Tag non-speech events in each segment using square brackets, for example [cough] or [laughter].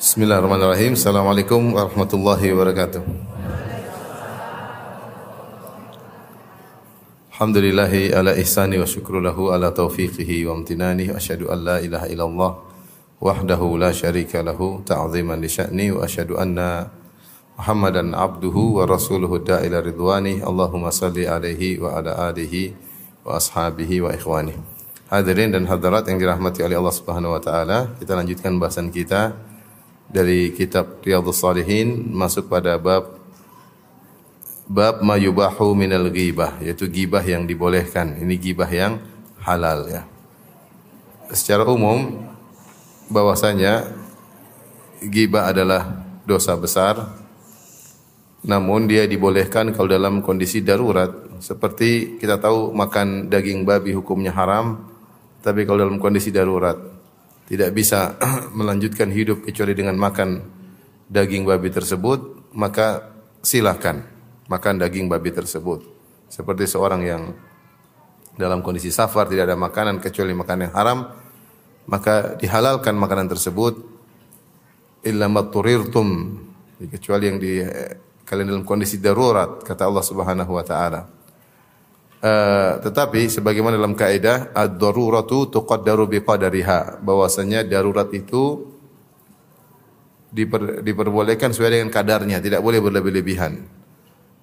Bismillahirrahmanirrahim. Assalamualaikum warahmatullahi wabarakatuh. Alhamdulillahi ala ihsani wa syukru lahu ala taufiqihi wa amtinani wa asyhadu an la ilaha illallah wahdahu la syarika lahu ta'ziman li sya'ni wa asyhadu anna Muhammadan abduhu wa rasuluhu da'ila ridwani Allahumma salli alaihi wa ala alihi wa ashabihi wa ikhwani Hadirin dan hadirat yang dirahmati oleh Allah Subhanahu wa taala, kita lanjutkan bahasan kita dari kitab Riyadhus Shalihin masuk pada bab bab mayubahu minal ghibah yaitu gibah yang dibolehkan. Ini gibah yang halal ya. Secara umum bahwasanya gibah adalah dosa besar namun dia dibolehkan kalau dalam kondisi darurat seperti kita tahu makan daging babi hukumnya haram tapi kalau dalam kondisi darurat tidak bisa [clears throat] melanjutkan hidup kecuali dengan makan daging babi tersebut, maka silakan makan daging babi tersebut. Seperti seorang yang dalam kondisi safar tidak ada makanan kecuali makanan yang haram, maka dihalalkan makanan tersebut illa maturirtum kecuali yang di kalian dalam kondisi darurat kata Allah Subhanahu wa taala. Uh, tetapi sebagaimana dalam kaidah ad-daruratu tuqaddaru biqadariha bahwasanya darurat itu diper, diperbolehkan sesuai dengan kadarnya, tidak boleh berlebih-lebihan.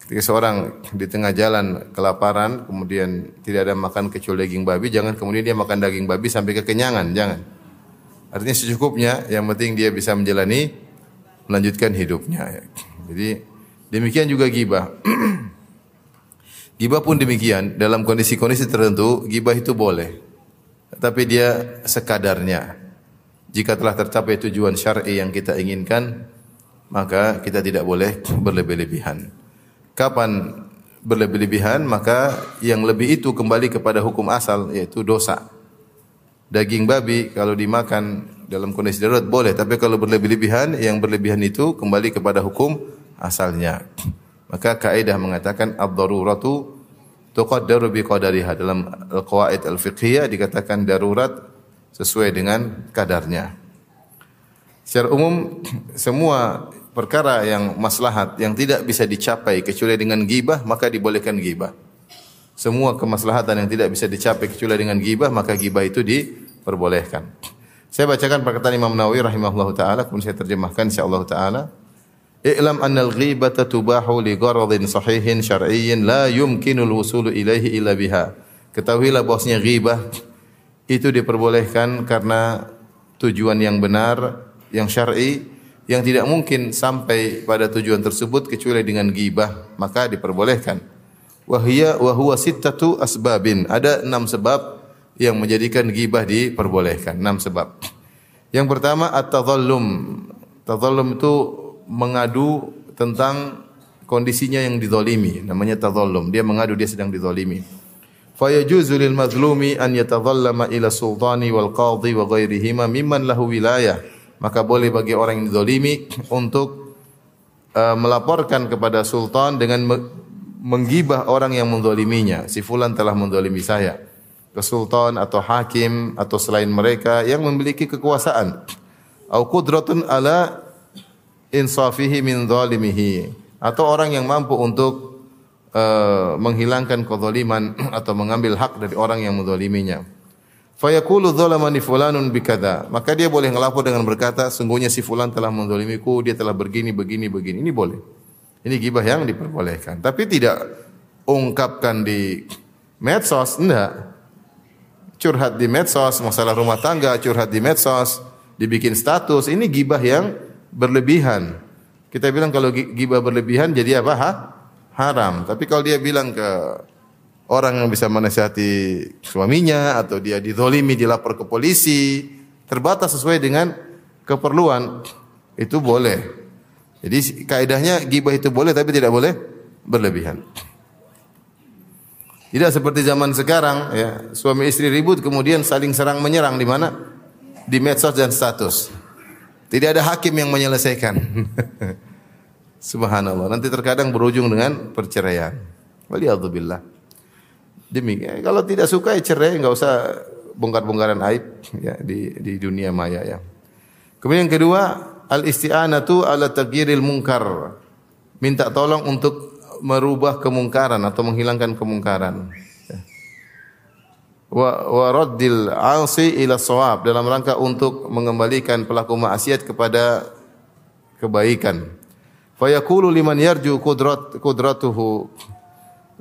Ketika seorang di tengah jalan kelaparan, kemudian tidak ada makan kecuali daging babi, jangan kemudian dia makan daging babi sampai kekenyangan, jangan. Artinya secukupnya, yang penting dia bisa menjalani melanjutkan hidupnya. Jadi demikian juga gibah. [clears throat] Gibah pun demikian, dalam kondisi-kondisi tertentu gibah itu boleh. Tapi dia sekadarnya. Jika telah tercapai tujuan syar'i yang kita inginkan, maka kita tidak boleh berlebih-lebihan. Kapan berlebih-lebihan, maka yang lebih itu kembali kepada hukum asal yaitu dosa. Daging babi kalau dimakan dalam kondisi darurat boleh, tapi kalau berlebih-lebihan, yang berlebihan itu kembali kepada hukum asalnya. Maka kaidah mengatakan ad-daruratu tuqaddaru bi qadariha dalam al-qawaid al-fiqhiyah dikatakan darurat sesuai dengan kadarnya. Secara umum [clears throat] semua perkara yang maslahat yang tidak bisa dicapai kecuali dengan gibah maka dibolehkan gibah. Semua kemaslahatan yang tidak bisa dicapai kecuali dengan gibah maka gibah itu diperbolehkan. Saya bacakan perkataan Imam Nawawi rahimahullahu taala kemudian saya terjemahkan insyaallah taala. I'lam anna al-ghibata tubahu li gharadin sahihin syar'iyyin la yumkinu al-wusulu ilaihi illa biha. Ketahuilah bahwasanya ghibah itu diperbolehkan karena tujuan yang benar, yang syar'i yang tidak mungkin sampai pada tujuan tersebut kecuali dengan ghibah, maka diperbolehkan. Wahia wa huwa sittatu asbabin. Ada enam sebab yang menjadikan ghibah diperbolehkan. Enam sebab. Yang pertama at-tadhallum. Tadhallum itu mengadu tentang kondisinya yang dizalimi, namanya tadhallum. Dia mengadu dia sedang dizalimi. Fa yajuzu lil mazlumi an yatadhallama ila sultani wal qadhi wa ghairihima mimman lahu wilayah. Maka boleh bagi orang yang dizalimi [clears throat] untuk uh, melaporkan kepada sultan dengan me menggibah orang yang menzaliminya. Si fulan telah menzalimi saya. Ke sultan atau hakim atau selain mereka yang memiliki kekuasaan. Au qudratun ala insafihi min zalimihi atau orang yang mampu untuk uh, menghilangkan kezaliman [clears throat] atau mengambil hak dari orang yang menzaliminya. Fayaqulu zalamani fulanun. Maka dia boleh ngelapor dengan berkata, sungguhnya si fulan telah menzalimiku, dia telah begini begini begini. Ini boleh. Ini gibah yang diperbolehkan. Tapi tidak ungkapkan di medsos, enggak. Curhat di medsos, masalah rumah tangga, curhat di medsos, dibikin status, ini gibah yang berlebihan. Kita bilang kalau gibah berlebihan jadi apa? Ha? Haram. Tapi kalau dia bilang ke orang yang bisa menasihati suaminya atau dia dizolimi dilapor ke polisi, terbatas sesuai dengan keperluan, itu boleh. Jadi kaidahnya gibah itu boleh tapi tidak boleh berlebihan. Tidak seperti zaman sekarang ya, suami istri ribut kemudian saling serang menyerang di mana? Di medsos dan status. Tidak ada hakim yang menyelesaikan. [laughs] Subhanallah. Nanti terkadang berujung dengan perceraian. Waliyadzubillah. Demikian. Kalau tidak suka ya cerai, enggak usah bongkar-bongkaran aib [laughs] ya di di dunia maya ya. Kemudian yang kedua, al-isti'anatu ala taghyiril munkar. Minta tolong untuk merubah kemungkaran atau menghilangkan kemungkaran. Wa, wa raddil 'asi ila shawab dalam rangka untuk mengembalikan pelaku maksiat kepada kebaikan. Fayaqulu liman yarju qudrat qudratuhu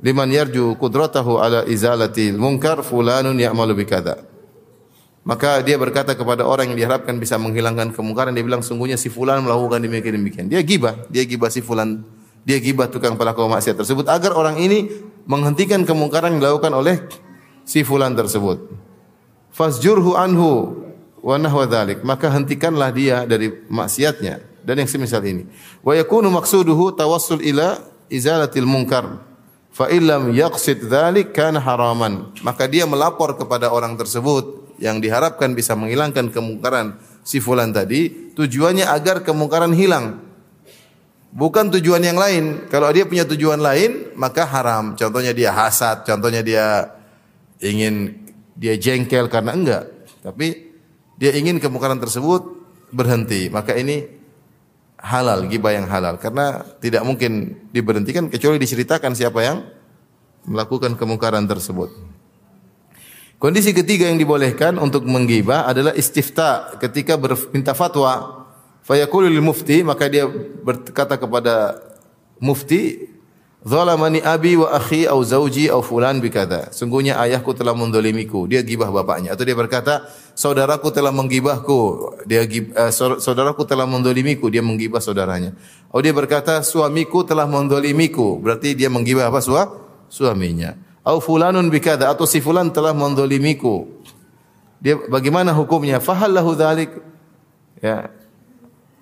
liman yarju qudratahu ala izalatil munkar fulanun ya'malu bikadza. Maka dia berkata kepada orang yang diharapkan bisa menghilangkan kemungkaran, dia bilang sungguhnya si fulan melakukan demikian demikian. Dia gibah, dia gibah si fulan, dia gibah tukang pelaku maksiat tersebut agar orang ini menghentikan kemungkaran yang dilakukan oleh si fulan tersebut. Fasjurhu anhu wa nahwa dhalik. Maka hentikanlah dia dari maksiatnya dan yang semisal ini. Wa yakunu maqsuduhu tawassul ila izalatil munkar. Fa illam yaqsid dzalik kana haraman. Maka dia melapor kepada orang tersebut yang diharapkan bisa menghilangkan kemungkaran si fulan tadi, tujuannya agar kemungkaran hilang. Bukan tujuan yang lain. Kalau dia punya tujuan lain, maka haram. Contohnya dia hasad, contohnya dia ingin dia jengkel karena enggak. Tapi dia ingin kemungkaran tersebut berhenti. Maka ini halal, gibah yang halal. Karena tidak mungkin diberhentikan kecuali diceritakan siapa yang melakukan kemungkaran tersebut. Kondisi ketiga yang dibolehkan untuk menggibah adalah istifta ketika berminta fatwa. Fayaqulu mufti maka dia berkata kepada mufti Zalamani abi wa akhi au zauji au fulan bikada. Sungguhnya ayahku telah mendolimiku. Dia gibah bapaknya. Atau dia berkata, saudaraku telah menggibahku. Dia uh, saudaraku telah mendolimiku. Dia menggibah saudaranya. Atau dia berkata, suamiku telah mendolimiku. Berarti dia menggibah apa? Sua? Suaminya au fulanun bikada atau si fulan telah mendolimiku. Dia bagaimana hukumnya? Fahal lahu dzalik? Ya.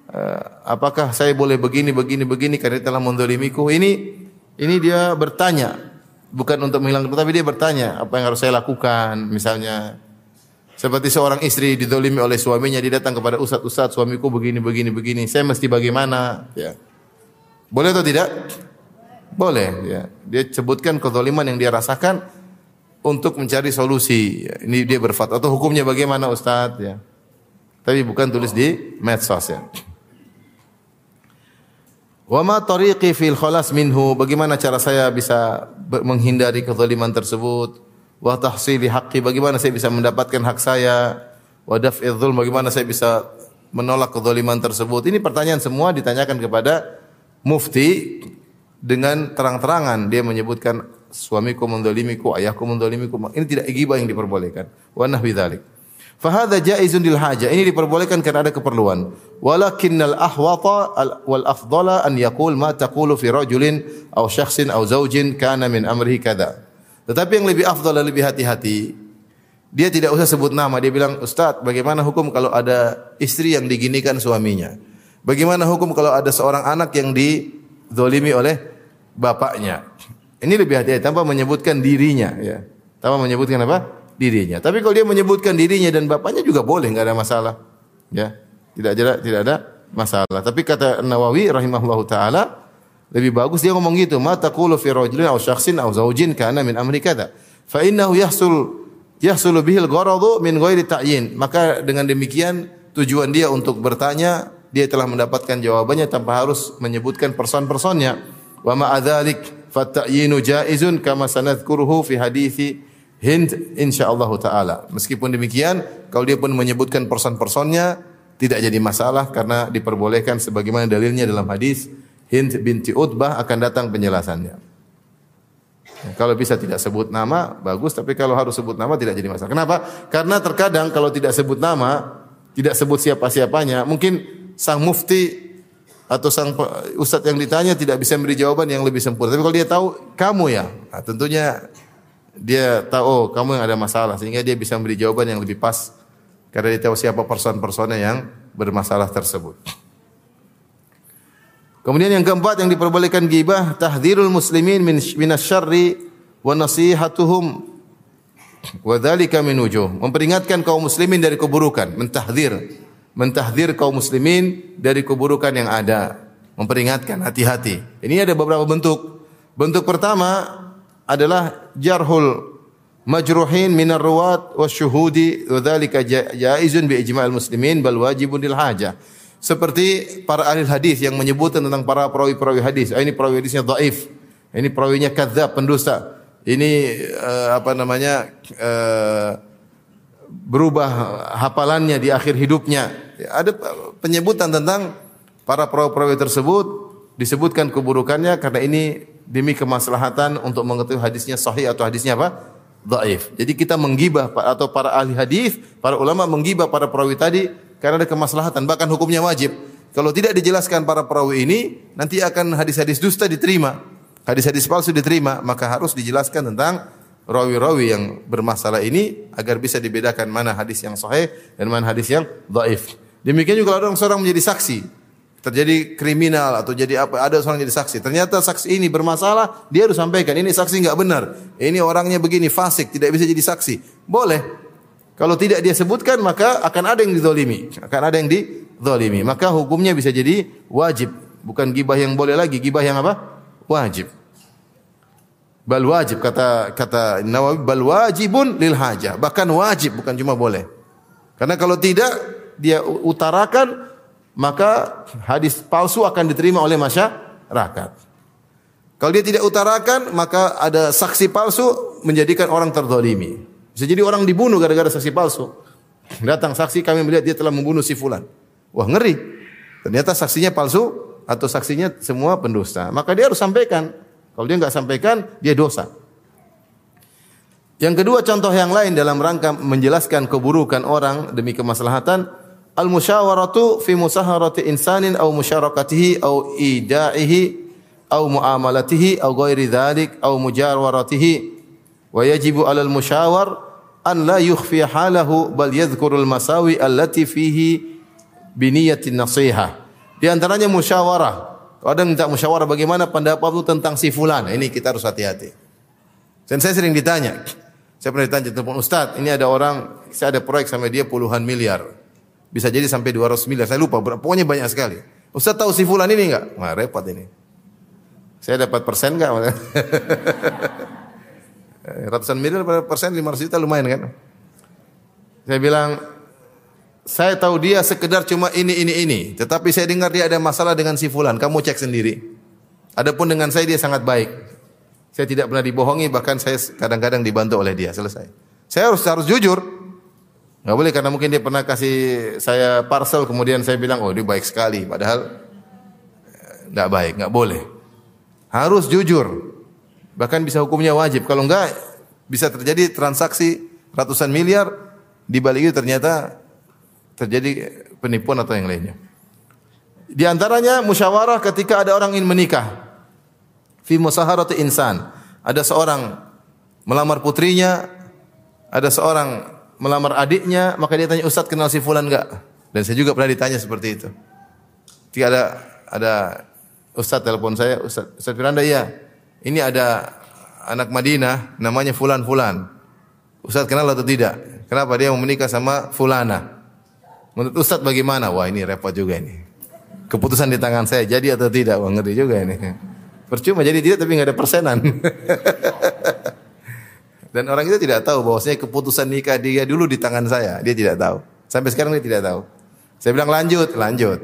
Uh, apakah saya boleh begini begini begini karena telah mendolimiku? Ini ini dia bertanya bukan untuk menghilangkan tapi dia bertanya apa yang harus saya lakukan misalnya seperti seorang istri didolimi oleh suaminya dia datang kepada ustaz ustaz suamiku begini begini begini saya mesti bagaimana ya boleh atau tidak boleh ya. Dia sebutkan kezaliman yang dia rasakan untuk mencari solusi. Ini dia berfatwa atau hukumnya bagaimana Ustaz ya. Tapi bukan tulis di medsos ya. Wa ma tariqi fil khalas minhu? Bagaimana cara saya bisa menghindari kezaliman tersebut? Wa tahsili haqqi? Bagaimana saya bisa mendapatkan hak saya? Wa daf'i dzulm? Bagaimana saya bisa menolak kezaliman tersebut? Ini pertanyaan semua ditanyakan kepada mufti dengan terang-terangan dia menyebutkan suamiku mendolimiku, ayahku mendolimiku. Ini tidak gibah yang diperbolehkan. Wa nahwi dzalik. Fahadha jaizun lil haja. Ini diperbolehkan karena ada keperluan. Walakinnal ahwata wal afdala an yaqul ma taqulu fi rajulin aw syakhsin aw zaujin kana min amrihi kada. Tetapi yang lebih afdal lebih hati-hati, dia tidak usah sebut nama. Dia bilang, Ustaz, bagaimana hukum kalau ada istri yang diginikan suaminya? Bagaimana hukum kalau ada seorang anak yang dizolimi oleh bapaknya. Ini lebih hati-hati tanpa menyebutkan dirinya ya. Tanpa menyebutkan apa? Dirinya. Tapi kalau dia menyebutkan dirinya dan bapaknya juga boleh, enggak ada masalah. Ya. Tidak ada tidak ada masalah. Tapi kata Nawawi rahimahullahu taala lebih bagus dia ngomong gitu, ma taqulu fi rajulin aw syakhsin aw zaujin kana min amri kada. Fa innahu yahsul yahsulu bihil gharadu min ghairi ta'yin. Maka dengan demikian tujuan dia untuk bertanya dia telah mendapatkan jawabannya tanpa harus menyebutkan person-personnya. Wa ma'a dzalik fatyinu jaizun kama sanadhkuruhu fi hadithi Hind insyaallah taala. Meskipun demikian, kalau dia pun menyebutkan person-personnya tidak jadi masalah karena diperbolehkan sebagaimana dalilnya dalam hadis Hind binti Utbah akan datang penjelasannya. Ya, kalau bisa tidak sebut nama bagus, tapi kalau harus sebut nama tidak jadi masalah. Kenapa? Karena terkadang kalau tidak sebut nama, tidak sebut siapa-siapanya, mungkin sang mufti atau sang ustadz yang ditanya tidak bisa memberi jawaban yang lebih sempurna. Tapi kalau dia tahu kamu ya, nah tentunya dia tahu oh kamu yang ada masalah sehingga dia bisa memberi jawaban yang lebih pas karena dia tahu siapa person-personnya yang bermasalah tersebut. Kemudian yang keempat yang diperbolehkan gibah tahdzirul muslimin min minasyarri wa nasihatuhum wa dzalika min wujuh. Memperingatkan kaum muslimin dari keburukan, mentahdzir mentahdir kaum muslimin dari keburukan yang ada, memperingatkan hati-hati. Ini ada beberapa bentuk. Bentuk pertama adalah jarhul majruhin minar ruwat wa syuhudi wa dzalika jaizun bi ijma'il muslimin bal wajibun lil haja. seperti para ahli hadis yang menyebutkan tentang para perawi-perawi hadis. Ah, ini perawi hadisnya dhaif. Ini perawinya kadzab, pendusta. Ini uh, apa namanya? Uh, berubah hafalannya di akhir hidupnya. Ada penyebutan tentang para perawi-perawi tersebut disebutkan keburukannya karena ini demi kemaslahatan untuk mengetahui hadisnya sahih atau hadisnya apa? dhaif. Jadi kita menggibah atau para ahli hadis, para ulama menggibah para perawi tadi karena ada kemaslahatan, bahkan hukumnya wajib. Kalau tidak dijelaskan para perawi ini, nanti akan hadis-hadis dusta diterima. Hadis-hadis palsu diterima, maka harus dijelaskan tentang rawi-rawi yang bermasalah ini agar bisa dibedakan mana hadis yang sahih dan mana hadis yang dhaif. Demikian juga kalau orang seorang menjadi saksi, terjadi kriminal atau jadi apa ada seorang jadi saksi. Ternyata saksi ini bermasalah dia harus sampaikan ini saksi nggak benar. Ini orangnya begini fasik tidak bisa jadi saksi. Boleh. Kalau tidak dia sebutkan maka akan ada yang didolimi akan ada yang didolimi maka hukumnya bisa jadi wajib. Bukan gibah yang boleh lagi gibah yang apa? Wajib. Bal wajib kata kata Nawawi bal wajibun lil hajah. Bahkan wajib bukan cuma boleh. Karena kalau tidak dia utarakan maka hadis palsu akan diterima oleh masyarakat. Kalau dia tidak utarakan, maka ada saksi palsu menjadikan orang terdolimi. Bisa jadi orang dibunuh gara-gara saksi palsu. Datang saksi kami melihat dia telah membunuh si fulan. Wah ngeri. Ternyata saksinya palsu atau saksinya semua pendusta. Maka dia harus sampaikan. Kalau dia nggak sampaikan, dia dosa. Yang kedua contoh yang lain dalam rangka menjelaskan keburukan orang demi kemaslahatan al musyawaratu fi musaharati insanin aw musyarakatihi aw idaihi aw muamalatihi aw ghairi dzalik aw mujawaratihi wa yajibu 'alal musyawar an la yukhfi halahu bal yadhkurul masawi allati fihi bi niyyatin nasihah di antaranya musyawarah. Ada minta musyawarah bagaimana pendapatmu tentang si fulan? Ini kita harus hati-hati. Dan saya sering ditanya saya pernah ditanya telepon Ustaz ini ada orang saya ada proyek sama dia puluhan miliar bisa jadi sampai 200 miliar. Saya lupa, pokoknya banyak sekali. Ustaz tahu si fulan ini enggak? Wah, repot ini. Saya dapat persen enggak? [laughs] Ratusan miliar persen 500 juta lumayan kan? Saya bilang, saya tahu dia sekedar cuma ini, ini, ini. Tetapi saya dengar dia ada masalah dengan si fulan. Kamu cek sendiri. Adapun dengan saya dia sangat baik. Saya tidak pernah dibohongi, bahkan saya kadang-kadang dibantu oleh dia. Selesai. Saya harus harus jujur. Enggak boleh karena mungkin dia pernah kasih saya parcel kemudian saya bilang oh dia baik sekali padahal enggak baik, enggak boleh. Harus jujur. Bahkan bisa hukumnya wajib. Kalau enggak bisa terjadi transaksi ratusan miliar di balik itu ternyata terjadi penipuan atau yang lainnya. Di antaranya musyawarah ketika ada orang ingin menikah. Fi musaharati insan. Ada seorang melamar putrinya, ada seorang melamar adiknya, maka dia tanya, Ustaz kenal si fulan enggak? Dan saya juga pernah ditanya seperti itu. Tidak ada ada Ustaz telepon saya, Ustaz, Ustaz Firanda iya. Ini ada anak Madinah namanya fulan fulan. Ustaz kenal atau tidak? Kenapa dia mau menikah sama fulana? Menurut Ustaz bagaimana? Wah ini repot juga ini. Keputusan di tangan saya jadi atau tidak? Wah ngeri juga ini. Percuma jadi tidak tapi nggak ada persenan. [laughs] Dan orang itu tidak tahu bahwasanya keputusan nikah dia dulu di tangan saya. Dia tidak tahu. Sampai sekarang dia tidak tahu. Saya bilang lanjut, lanjut.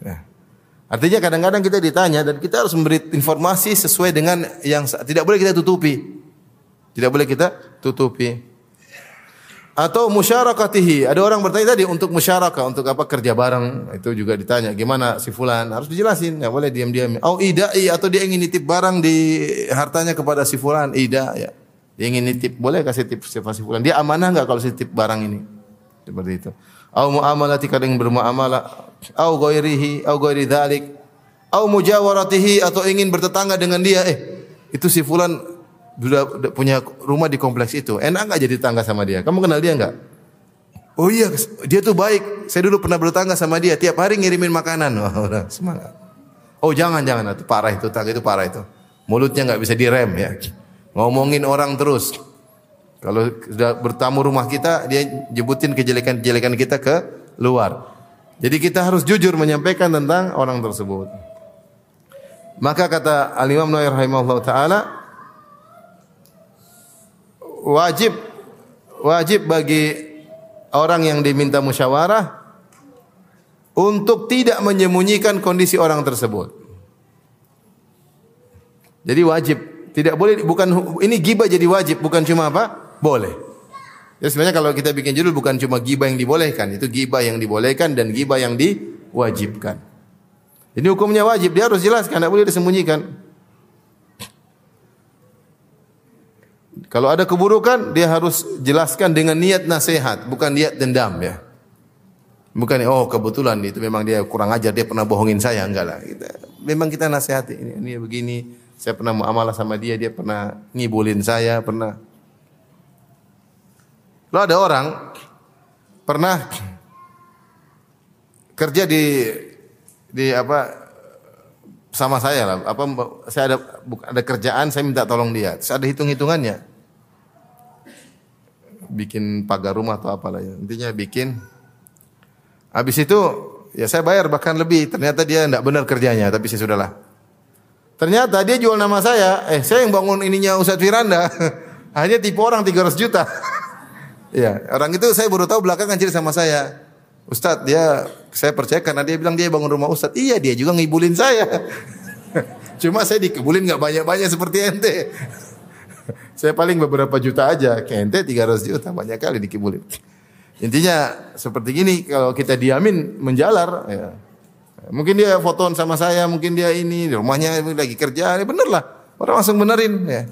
Nah. [laughs] Artinya kadang-kadang kita ditanya dan kita harus memberi informasi sesuai dengan yang tidak boleh kita tutupi. Tidak boleh kita tutupi. Atau musyarakatihi. Ada orang bertanya tadi untuk musyarakah, untuk apa kerja bareng. Itu juga ditanya. Gimana si fulan? Harus dijelasin. Enggak boleh diam-diam. Au idai atau dia ingin nitip barang di hartanya kepada si fulan. Ida ya. Ingin nitip, boleh kasih tip si fulan. Dia amanah enggak kalau tip barang ini? Seperti itu. Au muamalati kadang bermuamalah, au ghairihi, au ghairi dzalik, au mujawaratihi atau ingin bertetangga dengan dia. Eh, itu si fulan sudah punya rumah di kompleks itu. Enak enggak jadi tetangga sama dia? Kamu kenal dia enggak? Oh iya, dia tuh baik. Saya dulu pernah bertetangga sama dia. Tiap hari ngirimin makanan. Udah semangat. Oh jangan jangan itu parah itu tangga itu parah itu. Mulutnya nggak bisa direm ya. Ngomongin orang terus. Kalau sudah bertamu rumah kita, dia jebutin kejelekan-kejelekan kita ke luar. Jadi kita harus jujur menyampaikan tentang orang tersebut. Maka kata Al-Imam Nawawi rahimahullah taala wajib wajib bagi orang yang diminta musyawarah untuk tidak menyembunyikan kondisi orang tersebut. Jadi wajib, tidak boleh bukan ini gibah jadi wajib, bukan cuma apa? Boleh. Ya sebenarnya kalau kita bikin judul bukan cuma gibah yang dibolehkan, itu gibah yang dibolehkan dan gibah yang diwajibkan. Ini hukumnya wajib, dia harus jelaskan, tidak boleh disembunyikan. Kalau ada keburukan, dia harus jelaskan dengan niat nasihat, bukan niat dendam ya. Bukan oh kebetulan itu memang dia kurang ajar, dia pernah bohongin saya, enggak lah. Kita, memang kita nasihati ini, ini begini, saya pernah muamalah sama dia, dia pernah ngibulin saya, pernah. Lo ada orang pernah kerja di di apa sama saya lah, apa saya ada ada kerjaan, saya minta tolong dia. Saya ada hitung-hitungannya. Bikin pagar rumah atau apalah ya. Intinya bikin Habis itu ya saya bayar bahkan lebih. Ternyata dia tidak benar kerjanya, tapi saya sudahlah. Ternyata dia jual nama saya. Eh, saya yang bangun ininya Ustadz Firanda. [laughs] Hanya tipu orang 300 juta. [laughs] ya, orang itu saya baru tahu belakangan cerita sama saya. Ustadz, dia saya percaya karena dia bilang dia bangun rumah Ustadz. Iya, dia juga ngibulin saya. [laughs] Cuma saya dikebulin nggak banyak-banyak seperti ente. saya paling beberapa juta aja. Ke ente 300 juta, banyak kali dikibulin. Intinya seperti gini kalau kita diamin menjalar ya. Mungkin dia fotoan sama saya, mungkin dia ini di rumahnya lagi kerja, ini bener lah. Orang langsung benerin ya.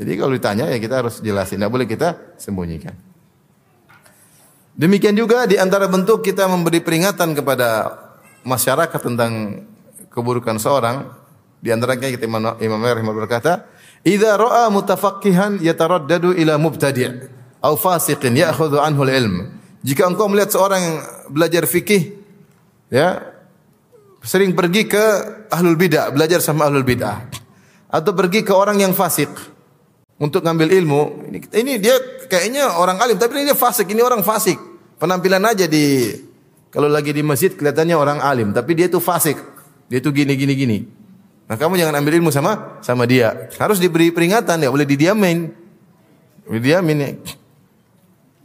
Jadi kalau ditanya ya kita harus jelasin, tidak boleh kita sembunyikan. Demikian juga di antara bentuk kita memberi peringatan kepada masyarakat tentang keburukan seorang, di antaranya kita Imam Imam berkata, "Idza ra'a mutafaqqihan yataraddadu ila mubtadi'." au fasiqin ya'khudhu anhu ilm Jika engkau melihat seorang yang belajar fikih ya sering pergi ke ahlul bidah, belajar sama ahlul bidah atau pergi ke orang yang fasik untuk ngambil ilmu. Ini, ini dia kayaknya orang alim tapi ini dia fasik, ini orang fasik. Penampilan aja di kalau lagi di masjid kelihatannya orang alim, tapi dia itu fasik. Dia itu gini gini gini. Nah, kamu jangan ambil ilmu sama sama dia. Harus diberi peringatan, ya boleh didiamin. Didiamin ya.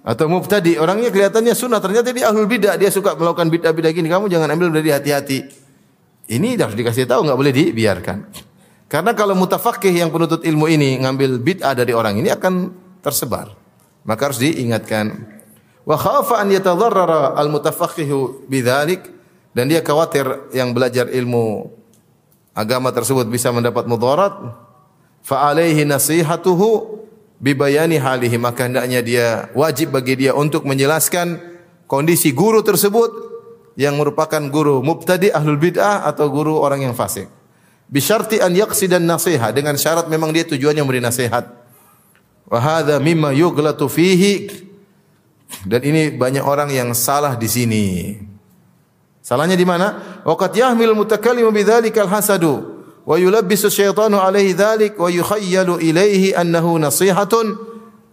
Atau mubtadi, orangnya kelihatannya sunnah, ternyata dia ahlul bidah, dia suka melakukan bidah-bidah gini. Kamu jangan ambil dari hati-hati. Ini harus dikasih tahu, nggak boleh dibiarkan. Karena kalau mutafakih yang penuntut ilmu ini ngambil bid'ah dari orang ini akan tersebar. Maka harus diingatkan. Wa khafa an yatadarrara al-mutafaqihu bidzalik dan dia khawatir yang belajar ilmu agama tersebut bisa mendapat mudarat fa alaihi nasihatuhu bibayani halihi maka hendaknya dia wajib bagi dia untuk menjelaskan kondisi guru tersebut yang merupakan guru mubtadi ahlul bid'ah atau guru orang yang fasik. Bisyarti an yaqsidan nasihat dengan syarat memang dia tujuannya memberi nasihat. Wa hadza mimma yughlatu fihi dan ini banyak orang yang salah di sini. Salahnya di mana? Waqad yahmil mutakallimu bidzalika al-hasadu wa yulabbisu syaitanu alaihi dhalik wa yukhayyalu ilaihi annahu nasihatun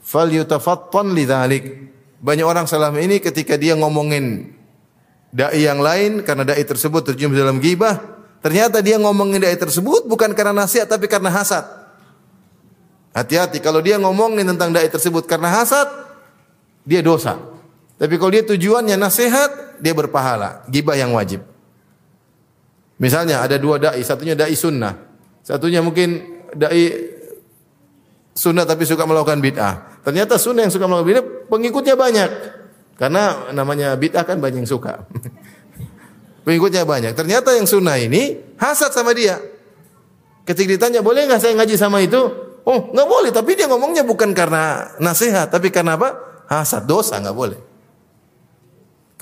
falyutafattan lidzalik. Banyak orang selama ini ketika dia ngomongin dai yang lain karena dai tersebut terjun dalam gibah, ternyata dia ngomongin dai tersebut bukan karena nasihat tapi karena hasad. Hati-hati kalau dia ngomongin tentang dai tersebut karena hasad, dia dosa. Tapi kalau dia tujuannya nasihat, dia berpahala, gibah yang wajib. Misalnya ada dua dai, satunya dai sunnah, satunya mungkin dai sunnah tapi suka melakukan bid'ah. Ternyata sunnah yang suka melakukan bid'ah pengikutnya banyak. Karena namanya bid'ah kan banyak yang suka. [laughs] pengikutnya banyak. Ternyata yang sunnah ini hasad sama dia. Ketika ditanya, boleh nggak saya ngaji sama itu? Oh, nggak boleh. Tapi dia ngomongnya bukan karena nasihat, tapi karena apa? Hasad, dosa nggak boleh.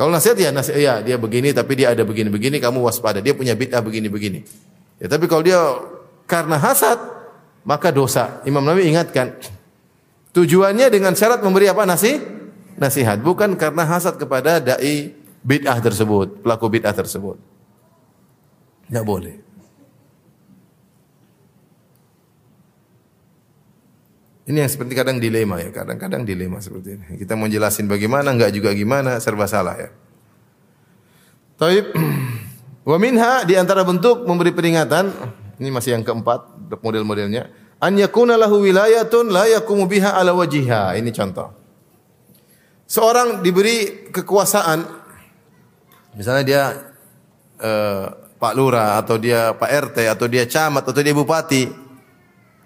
Kalau nasihat ya nasihat ya dia begini tapi dia ada begini-begini kamu waspada. Dia punya bid'ah begini-begini. Ya tapi kalau dia karena hasad maka dosa. Imam Nawawi ingatkan tujuannya dengan syarat memberi apa nasi? Nasihat bukan karena hasad kepada dai bid'ah tersebut, pelaku bid'ah tersebut. Tidak boleh. Ini yang seperti kadang dilema ya, kadang-kadang dilema seperti ini. Kita mau jelasin bagaimana, enggak juga gimana, serba salah ya. Taib. [clears throat] Wa minha di antara bentuk memberi peringatan, ini masih yang keempat model-modelnya, an yakuna lahu wilayatun la yakumu biha ala wajiha. Ini contoh. Seorang diberi kekuasaan Misalnya dia eh, Pak Lurah atau dia Pak RT atau dia camat atau dia bupati.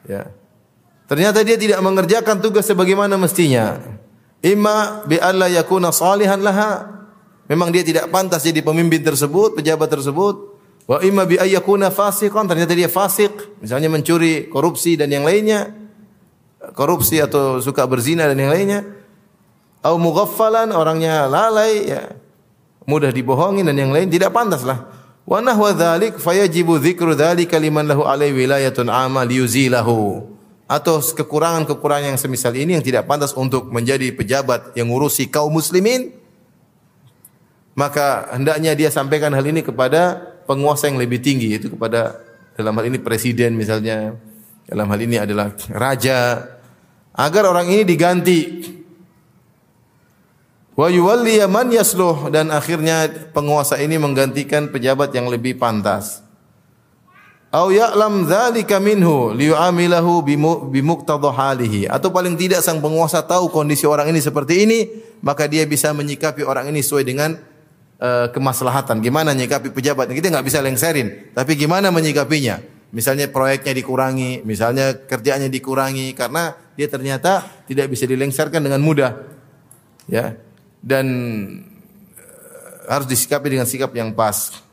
Ya. Ternyata dia tidak mengerjakan tugas sebagaimana mestinya. Imma bi alla yakuna salihan laha. Memang dia tidak pantas jadi pemimpin tersebut, pejabat tersebut. Wa imma bi ayyakuna fasiqan, ternyata dia fasik, misalnya mencuri, korupsi dan yang lainnya. Korupsi atau suka berzina dan yang lainnya. Au mughaffalan, orangnya lalai ya. Mudah dibohongi dan yang lain tidak pantaslah. Wa nahwa dzalik fayajibu dzikru dzalika liman lahu alai wilayatun amma liyuzilahu atau kekurangan-kekurangan yang semisal ini yang tidak pantas untuk menjadi pejabat yang ngurusi kaum muslimin? Maka hendaknya dia sampaikan hal ini kepada penguasa yang lebih tinggi yaitu kepada dalam hal ini presiden misalnya. Dalam hal ini adalah raja. Agar orang ini diganti. Wa yuwalli man yasluh. Dan akhirnya penguasa ini menggantikan pejabat yang lebih pantas Au ya'lam dzalika minhu liyu'amilahu bimuqtadha halihi. Atau paling tidak sang penguasa tahu kondisi orang ini seperti ini maka dia bisa menyikapi orang ini sesuai dengan uh, kemaslahatan. Gimana menyikapi pejabat kita nggak bisa lengserin. Tapi gimana menyikapinya? Misalnya proyeknya dikurangi misalnya kerjaannya dikurangi karena dia ternyata tidak bisa dilengserkan dengan mudah. Ya. Dan uh, harus disikapi dengan sikap yang pas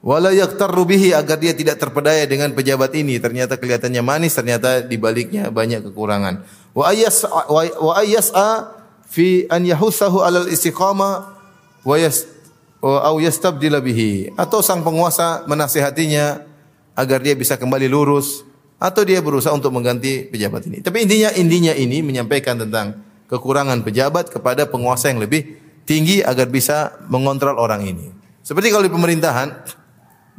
Wala yaktarru agar dia tidak terpedaya dengan pejabat ini. Ternyata kelihatannya manis, ternyata di baliknya banyak kekurangan. Wa ayas wa fi an yahussahu alal istiqama wa yas au yastabdila bihi. Atau sang penguasa menasihatinya agar dia bisa kembali lurus atau dia berusaha untuk mengganti pejabat ini. Tapi intinya intinya ini menyampaikan tentang kekurangan pejabat kepada penguasa yang lebih tinggi agar bisa mengontrol orang ini. Seperti kalau di pemerintahan,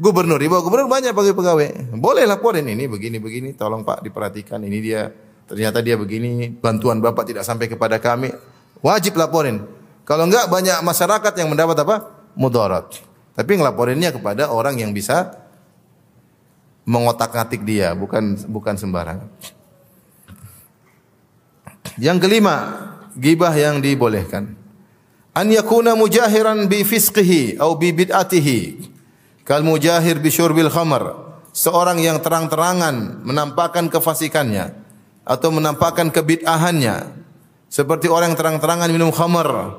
gubernur, bawah gubernur banyak pegawai pegawai. Boleh laporin ini begini begini, tolong Pak diperhatikan ini dia ternyata dia begini, bantuan Bapak tidak sampai kepada kami. Wajib laporin. Kalau enggak banyak masyarakat yang mendapat apa? Mudarat. Tapi ngelaporinnya kepada orang yang bisa mengotak-atik dia, bukan bukan sembarangan. Yang kelima, gibah yang dibolehkan. An yakuna mujahiran bi fisqihi atau bi bid'atihi Kal mujahir bisyurbil khamar. Seorang yang terang-terangan menampakkan kefasikannya atau menampakkan kebid'ahannya. Seperti orang yang terang-terangan minum khamar.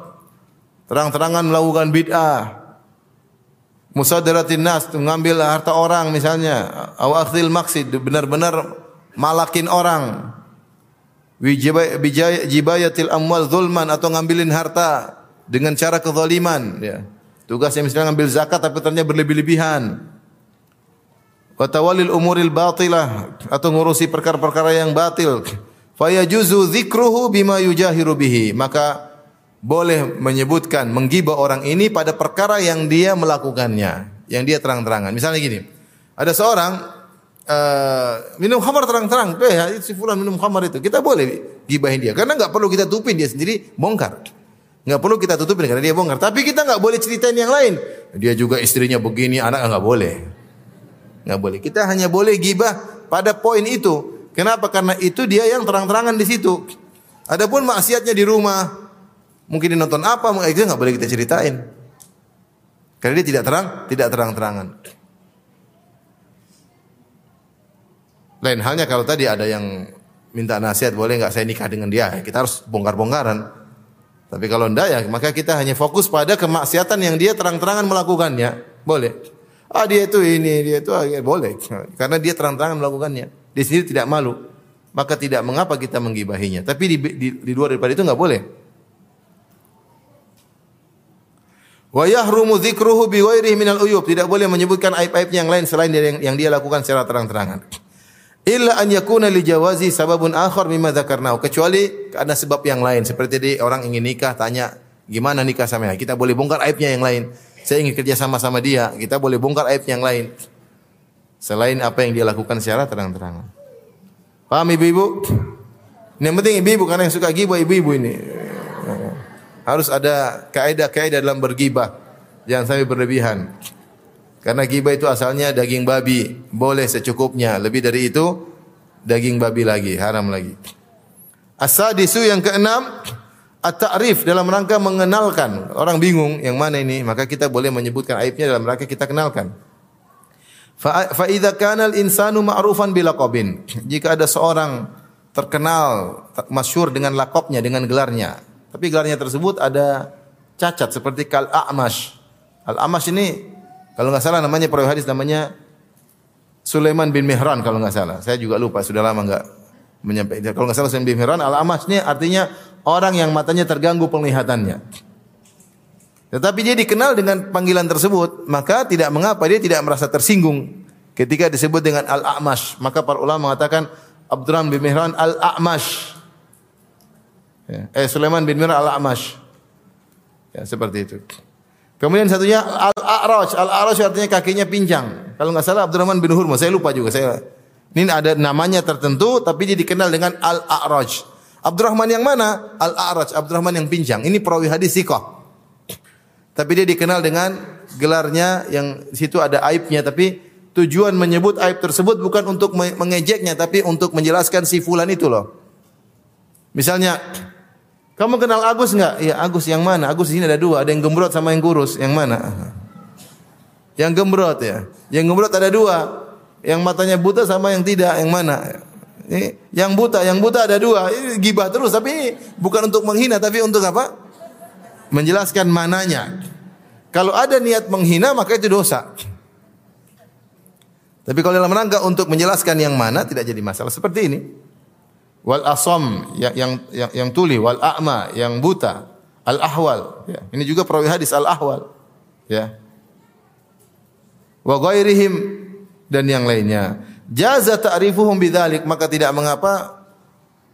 Terang-terangan melakukan bid'ah. Musadaratin nas, mengambil harta orang misalnya. Awakhdil maksid, benar-benar malakin orang. Wijibayatil amwal zulman atau ngambilin harta dengan cara kezaliman. Ya. Tugasnya misalnya ngambil zakat tapi ternyata berlebih-lebihan. Wa tawallil umuril batilah atau ngurusi perkara-perkara yang batil. Fayajuzu dzikruhu bima yujahiru bihi. Maka boleh menyebutkan menggibah orang ini pada perkara yang dia melakukannya, yang dia terang-terangan. Misalnya gini, ada seorang uh, minum khamar terang-terang, eh si fulan minum khamar itu, kita boleh gibahin dia karena nggak perlu kita tupin dia sendiri bongkar. Nggak perlu kita tutupin karena dia bongkar. Tapi kita nggak boleh ceritain yang lain. Dia juga istrinya begini, anak nggak boleh. Nggak boleh. Kita hanya boleh gibah pada poin itu. Kenapa? Karena itu dia yang terang-terangan di situ. Adapun maksiatnya di rumah, mungkin dia nonton apa, itu nggak boleh kita ceritain. Karena dia tidak terang, tidak terang-terangan. Lain halnya kalau tadi ada yang minta nasihat, boleh nggak saya nikah dengan dia? Kita harus bongkar-bongkaran. Tapi kalau tidak ya maka kita hanya fokus pada kemaksiatan yang dia terang-terangan melakukannya. Boleh. Ah dia itu ini, dia itu ah, ya, boleh. [laughs] Karena dia terang-terangan melakukannya. Di sini tidak malu. Maka tidak mengapa kita menggibahinya. Tapi di, di, di luar daripada itu enggak boleh. Wa yahrumu dzikruhu bi minal uyub. Tidak boleh menyebutkan aib-aibnya yang lain selain yang, yang dia lakukan secara terang-terangan. Illa an yakuna li jawazi sababun akhar mimma dzakarnahu. Kecuali karena sebab yang lain. Seperti tadi orang ingin nikah tanya gimana nikah sama kita boleh bongkar aibnya yang lain. Saya ingin kerja sama sama dia. Kita boleh bongkar aib yang lain. Selain apa yang dia lakukan secara terang-terangan. Paham ibu-ibu? Yang penting ibu-ibu karena yang suka gibah ibu-ibu ini. Harus ada kaidah-kaidah dalam bergibah. Jangan sampai berlebihan karena gibah itu asalnya daging babi, boleh secukupnya. Lebih dari itu daging babi lagi, haram lagi. Asadisu yang keenam, at-ta'rif dalam rangka mengenalkan. Orang bingung yang mana ini, maka kita boleh menyebutkan aibnya dalam rangka kita kenalkan. Fa idza kana al-insanu ma'rufan bilaqabin. Jika ada seorang terkenal masyhur dengan lakopnya, dengan gelarnya. Tapi gelarnya tersebut ada cacat seperti kal A'mash. Al-A'mash ini kalau nggak salah namanya perawi hadis namanya Sulaiman bin Mihran kalau nggak salah. Saya juga lupa, sudah lama nggak menyampaikan. Kalau nggak salah Sulaiman bin Mihran, Al-A'mash ini artinya orang yang matanya terganggu penglihatannya. Tetapi dia dikenal dengan panggilan tersebut, maka tidak mengapa dia tidak merasa tersinggung ketika disebut dengan Al-A'mash. Maka para ulama mengatakan Abdurrahman bin Mihran Al-A'mash. Ya. Eh Sulaiman bin Mihran Al-A'mash. Ya, seperti itu. Kemudian satunya Al-A'raj. Al-A'raj artinya kakinya pincang. Kalau nggak salah Abdurrahman bin Hurmuz, saya lupa juga. Saya ini ada namanya tertentu tapi dia dikenal dengan Al-A'raj. Abdurrahman yang mana? Al-A'raj, Abdurrahman yang pincang. Ini perawi hadis sikoh. Tapi dia dikenal dengan gelarnya yang situ ada aibnya tapi tujuan menyebut aib tersebut bukan untuk mengejeknya tapi untuk menjelaskan si fulan itu loh. Misalnya kamu kenal Agus enggak? Iya, Agus yang mana? Agus di sini ada dua, ada yang gembrot sama yang kurus. Yang mana? Yang gembrot ya. Yang gembrot ada dua. Yang matanya buta sama yang tidak, yang mana? Ini, yang buta, yang buta ada dua. Ini gibah terus, tapi bukan untuk menghina, tapi untuk apa? menjelaskan mananya. Kalau ada niat menghina maka itu dosa. Tapi kalau dalam rangka untuk menjelaskan yang mana tidak jadi masalah seperti ini. Wal asam yang yang yang, yang tuli, wal a'ma yang buta, al ahwal. Ya. Ini juga perawi hadis al ahwal. Ya. Wa ghairihim dan yang lainnya. Jaza ta'rifuhum bidzalik maka tidak mengapa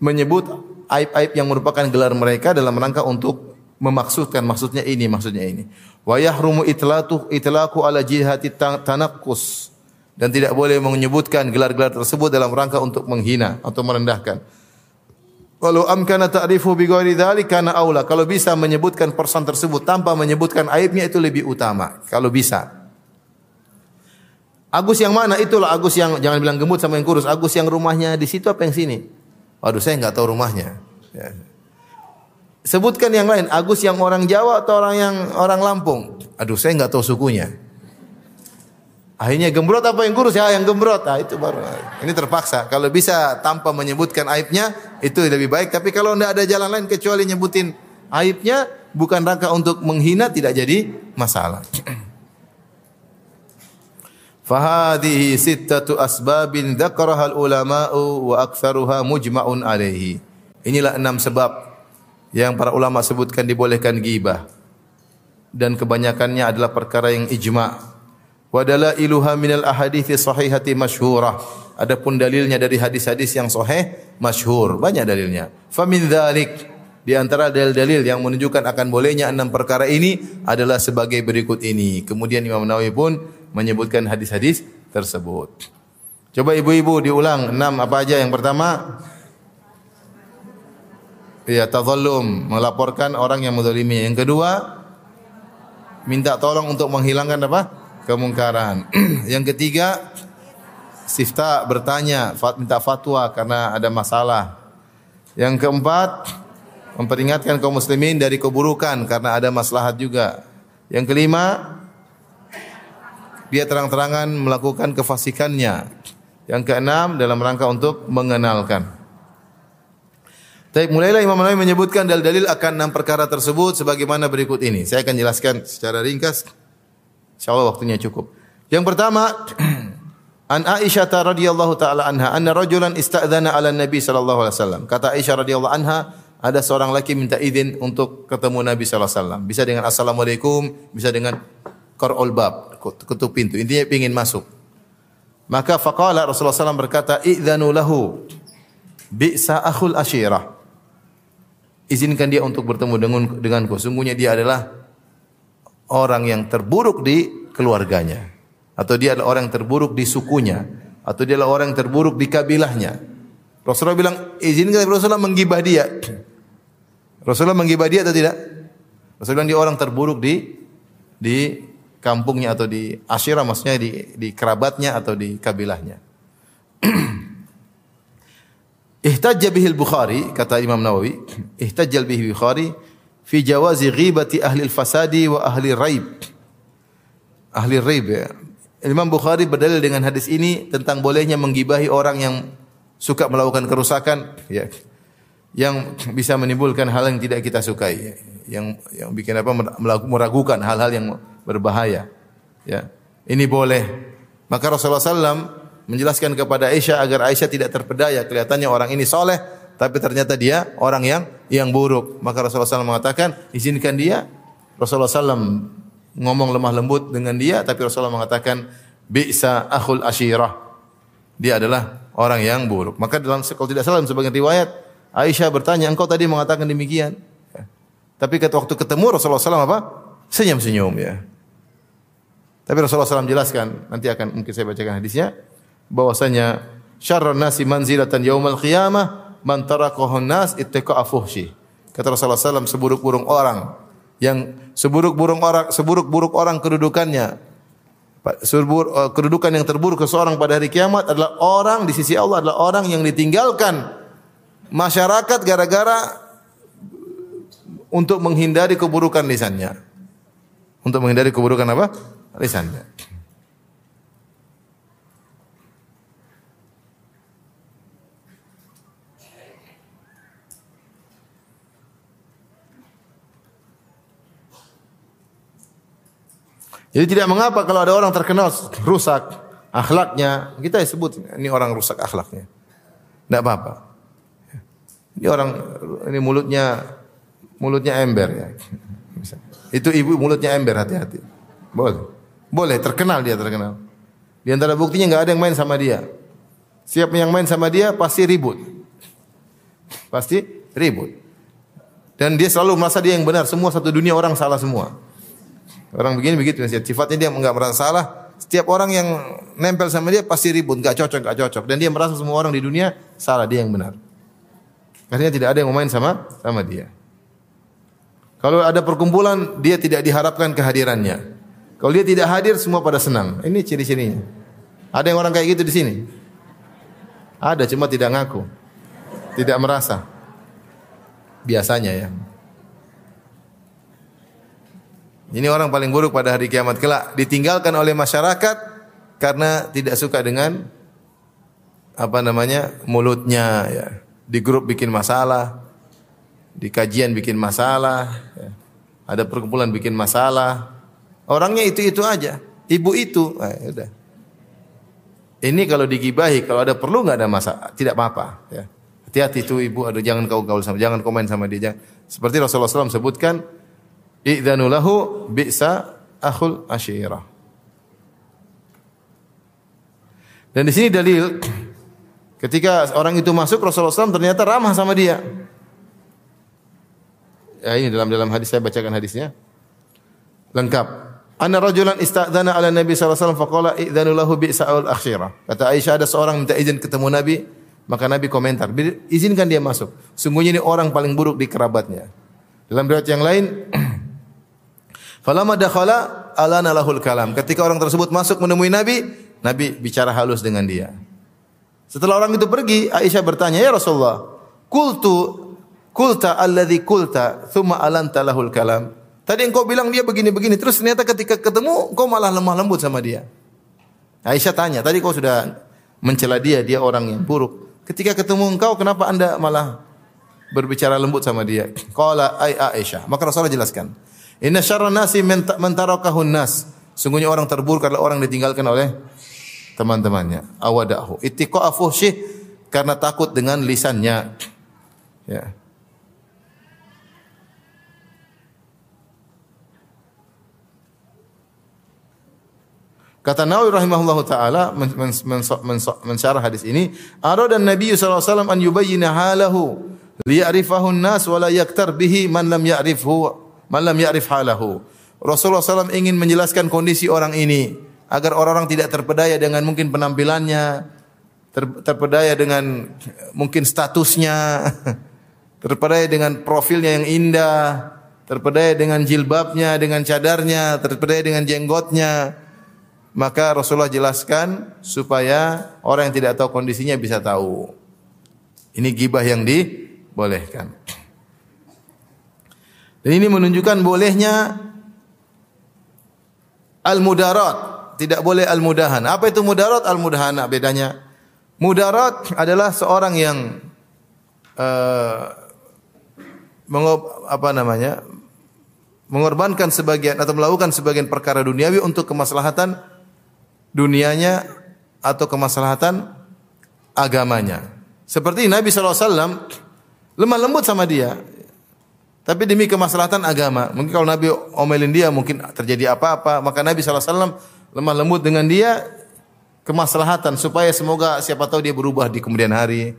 menyebut aib-aib yang merupakan gelar mereka dalam rangka untuk memaksudkan maksudnya ini maksudnya ini wa yahrumu itlatu itlaku ala jihati tanakkus dan tidak boleh menyebutkan gelar-gelar tersebut dalam rangka untuk menghina atau merendahkan walau amkana ta'rifu bi ghairi dzalik kana aula kalau bisa menyebutkan person tersebut tanpa menyebutkan aibnya itu lebih utama kalau bisa Agus yang mana? Itulah Agus yang jangan bilang gemuk sama yang kurus. Agus yang rumahnya di situ apa yang sini? Waduh, saya nggak tahu rumahnya. Ya. Sebutkan yang lain, Agus yang orang Jawa atau orang yang orang Lampung? Aduh, saya nggak tahu sukunya. Akhirnya gembrot apa yang kurus ya? Yang gembrot. Ah, itu baru. Ini terpaksa. Kalau bisa tanpa menyebutkan aibnya, itu lebih baik. Tapi kalau tidak ada jalan lain kecuali nyebutin aibnya, bukan rangka untuk menghina, tidak jadi masalah. Fahadihi sittatu asbabin dzakaraha al-ulama'u wa aktsaruha mujma'un alaihi. Inilah enam sebab yang para ulama sebutkan dibolehkan gibah dan kebanyakannya adalah perkara yang ijma. Wa dalailuha minal ahadithi sahihati masyhurah. Adapun dalilnya dari hadis-hadis yang sahih masyhur, banyak dalilnya. Fa min dzalik di antara dalil-dalil yang menunjukkan akan bolehnya enam perkara ini adalah sebagai berikut ini. Kemudian Imam Nawawi pun menyebutkan hadis-hadis tersebut. Coba ibu-ibu diulang enam apa aja? Yang pertama, Ya, tazallum, melaporkan orang yang menzalimi. Yang kedua, minta tolong untuk menghilangkan apa? Kemungkaran. [clears throat] yang ketiga, sifta bertanya, minta fatwa karena ada masalah. Yang keempat, memperingatkan kaum muslimin dari keburukan karena ada maslahat juga. Yang kelima, dia terang-terangan melakukan kefasikannya. Yang keenam, dalam rangka untuk mengenalkan. Baik, mulailah Imam Nawawi menyebutkan dalil-dalil akan enam perkara tersebut sebagaimana berikut ini. Saya akan jelaskan secara ringkas. Insyaallah waktunya cukup. Yang pertama, [clears throat] An Aisyah radhiyallahu taala anha anna rajulan ista'dzana 'ala Nabi sallallahu alaihi wasallam. Kata Aisyah radhiyallahu anha, ada seorang laki minta izin untuk ketemu Nabi sallallahu alaihi wasallam. Bisa dengan assalamualaikum, bisa dengan qara'ul bab, ketuk pintu. Intinya ingin masuk. Maka faqala Rasulullah SAW berkata, "Idzanu lahu bi'sa akhul ashirah." izinkan dia untuk bertemu dengan denganku. Sungguhnya dia adalah orang yang terburuk di keluarganya atau dia adalah orang yang terburuk di sukunya atau dia adalah orang yang terburuk di kabilahnya. Rasulullah bilang izinkan Rasulullah menggibah dia. Rasulullah menggibah dia atau tidak? Rasulullah bilang dia orang terburuk di di kampungnya atau di asyirah maksudnya di di kerabatnya atau di kabilahnya. [clears throat] Ihtajja bihi al-Bukhari kata Imam Nawawi, [clears throat] ihtajjal bihi Bukhari fi jawazi ghibati ahli al-fasadi wa ahli raib. Ahli raib ya. Imam Bukhari berdalil dengan hadis ini tentang bolehnya menggibahi orang yang suka melakukan kerusakan ya yang bisa menimbulkan hal yang tidak kita sukai yang yang bikin apa meragukan hal-hal yang berbahaya ya ini boleh maka Rasulullah SAW menjelaskan kepada Aisyah agar Aisyah tidak terpedaya. Kelihatannya orang ini soleh, tapi ternyata dia orang yang yang buruk. Maka Rasulullah SAW mengatakan, izinkan dia. Rasulullah SAW ngomong lemah lembut dengan dia, tapi Rasulullah mengatakan, bisa akhul ashirah. Dia adalah orang yang buruk. Maka dalam kalau tidak salah sebagian riwayat, Aisyah bertanya, engkau tadi mengatakan demikian. Ya. Tapi ketika waktu ketemu Rasulullah SAW apa? Senyum-senyum ya. Tapi Rasulullah SAW jelaskan, nanti akan mungkin saya bacakan hadisnya bahwasanya syarrun nasi manzilatan yaumal qiyamah man tarakahu nas ittaqa fuhsi. Kata Rasulullah SAW seburuk-buruk orang yang seburuk-buruk orang seburuk-buruk orang kedudukannya seburuk, uh, kedudukan yang terburuk seseorang pada hari kiamat adalah orang di sisi Allah adalah orang yang ditinggalkan masyarakat gara-gara untuk menghindari keburukan lisannya. Untuk menghindari keburukan apa? Lisannya. Jadi tidak mengapa kalau ada orang terkenal rusak akhlaknya, kita sebut ini orang rusak akhlaknya. Tidak apa-apa. Ini orang ini mulutnya mulutnya ember ya. Itu ibu mulutnya ember hati-hati. Boleh. Boleh terkenal dia terkenal. Di antara buktinya nggak ada yang main sama dia. Siap yang main sama dia pasti ribut. Pasti ribut. Dan dia selalu merasa dia yang benar. Semua satu dunia orang salah semua. Orang begini begitu sifatnya dia enggak merasa salah. Setiap orang yang nempel sama dia pasti ribut, enggak cocok, enggak cocok. Dan dia merasa semua orang di dunia salah, dia yang benar. Artinya tidak ada yang mau main sama sama dia. Kalau ada perkumpulan, dia tidak diharapkan kehadirannya. Kalau dia tidak hadir, semua pada senang. Ini ciri-cirinya. Ada yang orang kayak gitu di sini? Ada, cuma tidak ngaku. Tidak merasa. Biasanya ya. Ini orang paling buruk pada hari kiamat kelak ditinggalkan oleh masyarakat karena tidak suka dengan apa namanya mulutnya ya. Di grup bikin masalah, di kajian bikin masalah, ya. ada perkumpulan bikin masalah. Orangnya itu-itu aja, ibu itu, udah. Ini kalau digibahi, kalau ada perlu nggak ada masalah, tidak apa-apa. Ya. Hati-hati itu ibu, ada jangan kau gaul sama, jangan komen sama dia. Jangan. Seperti Rasulullah SAW sebutkan, I'dhanu lahu bi'sa akhul asyirah. Dan di sini dalil ketika orang itu masuk Rasulullah SAW ternyata ramah sama dia. Ya ini dalam dalam hadis saya bacakan hadisnya. Lengkap. Anna rajulan ista'dana ala Nabi sallallahu alaihi wasallam faqala i'dhanu lahu akhirah. Kata Aisyah ada seorang minta izin ketemu Nabi, maka Nabi komentar, izinkan dia masuk. Sungguhnya ini orang paling buruk di kerabatnya. Dalam riwayat yang lain [clears throat] Falamma dakhala alana lahul kalam. Ketika orang tersebut masuk menemui Nabi, Nabi bicara halus dengan dia. Setelah orang itu pergi, Aisyah bertanya, "Ya Rasulullah, kultu kulta alladhi kulta, thumma alanta lahul kalam." Tadi engkau bilang dia begini-begini, terus ternyata ketika ketemu engkau malah lemah lembut sama dia. Aisyah tanya, tadi kau sudah mencela dia, dia orang yang buruk. Ketika ketemu engkau, kenapa anda malah berbicara lembut sama dia? Qala ay Aisyah. Maka Rasulullah jelaskan. Inna syarra nasi man tarakahun nas. Sungguhnya orang terburuk adalah orang ditinggalkan oleh teman-temannya. Awadahu. Ittiqa fuhsyih karena takut dengan lisannya. Ya. Kata Nawawi rahimahullahu taala mensyarah hadis ini, arada Nabi sallallahu alaihi wasallam an yubayyana halahu liya'rifahu an-nas wa la yaktar bihi man lam ya'rifhu malam ya'rif halahu. Rasulullah SAW ingin menjelaskan kondisi orang ini agar orang-orang tidak terpedaya dengan mungkin penampilannya, ter, terpedaya dengan mungkin statusnya, [laughs] terpedaya dengan profilnya yang indah, terpedaya dengan jilbabnya, dengan cadarnya, terpedaya dengan jenggotnya. Maka Rasulullah jelaskan supaya orang yang tidak tahu kondisinya bisa tahu. Ini gibah yang dibolehkan. Dan ini menunjukkan bolehnya al-mudarat, tidak boleh al-mudahan. Apa itu mudarat? Al-mudahana bedanya. Mudarat adalah seorang yang uh, apa namanya? mengorbankan sebagian atau melakukan sebagian perkara duniawi untuk kemaslahatan dunianya atau kemaslahatan agamanya. Seperti Nabi SAW lemah lembut sama dia. Tapi demi kemaslahatan agama. Mungkin kalau Nabi omelin dia mungkin terjadi apa-apa. Maka Nabi SAW lemah lembut dengan dia kemaslahatan. Supaya semoga siapa tahu dia berubah di kemudian hari.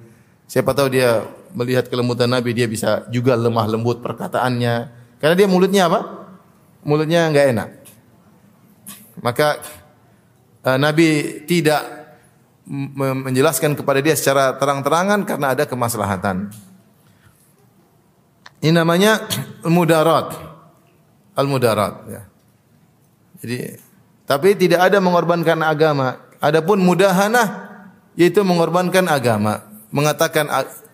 Siapa tahu dia melihat kelembutan Nabi dia bisa juga lemah lembut perkataannya. Karena dia mulutnya apa? Mulutnya enggak enak. Maka uh, Nabi tidak menjelaskan kepada dia secara terang-terangan karena ada kemaslahatan. Ini namanya mudarat. Al-mudarat ya. Jadi tapi tidak ada mengorbankan agama. Adapun mudahanah yaitu mengorbankan agama, mengatakan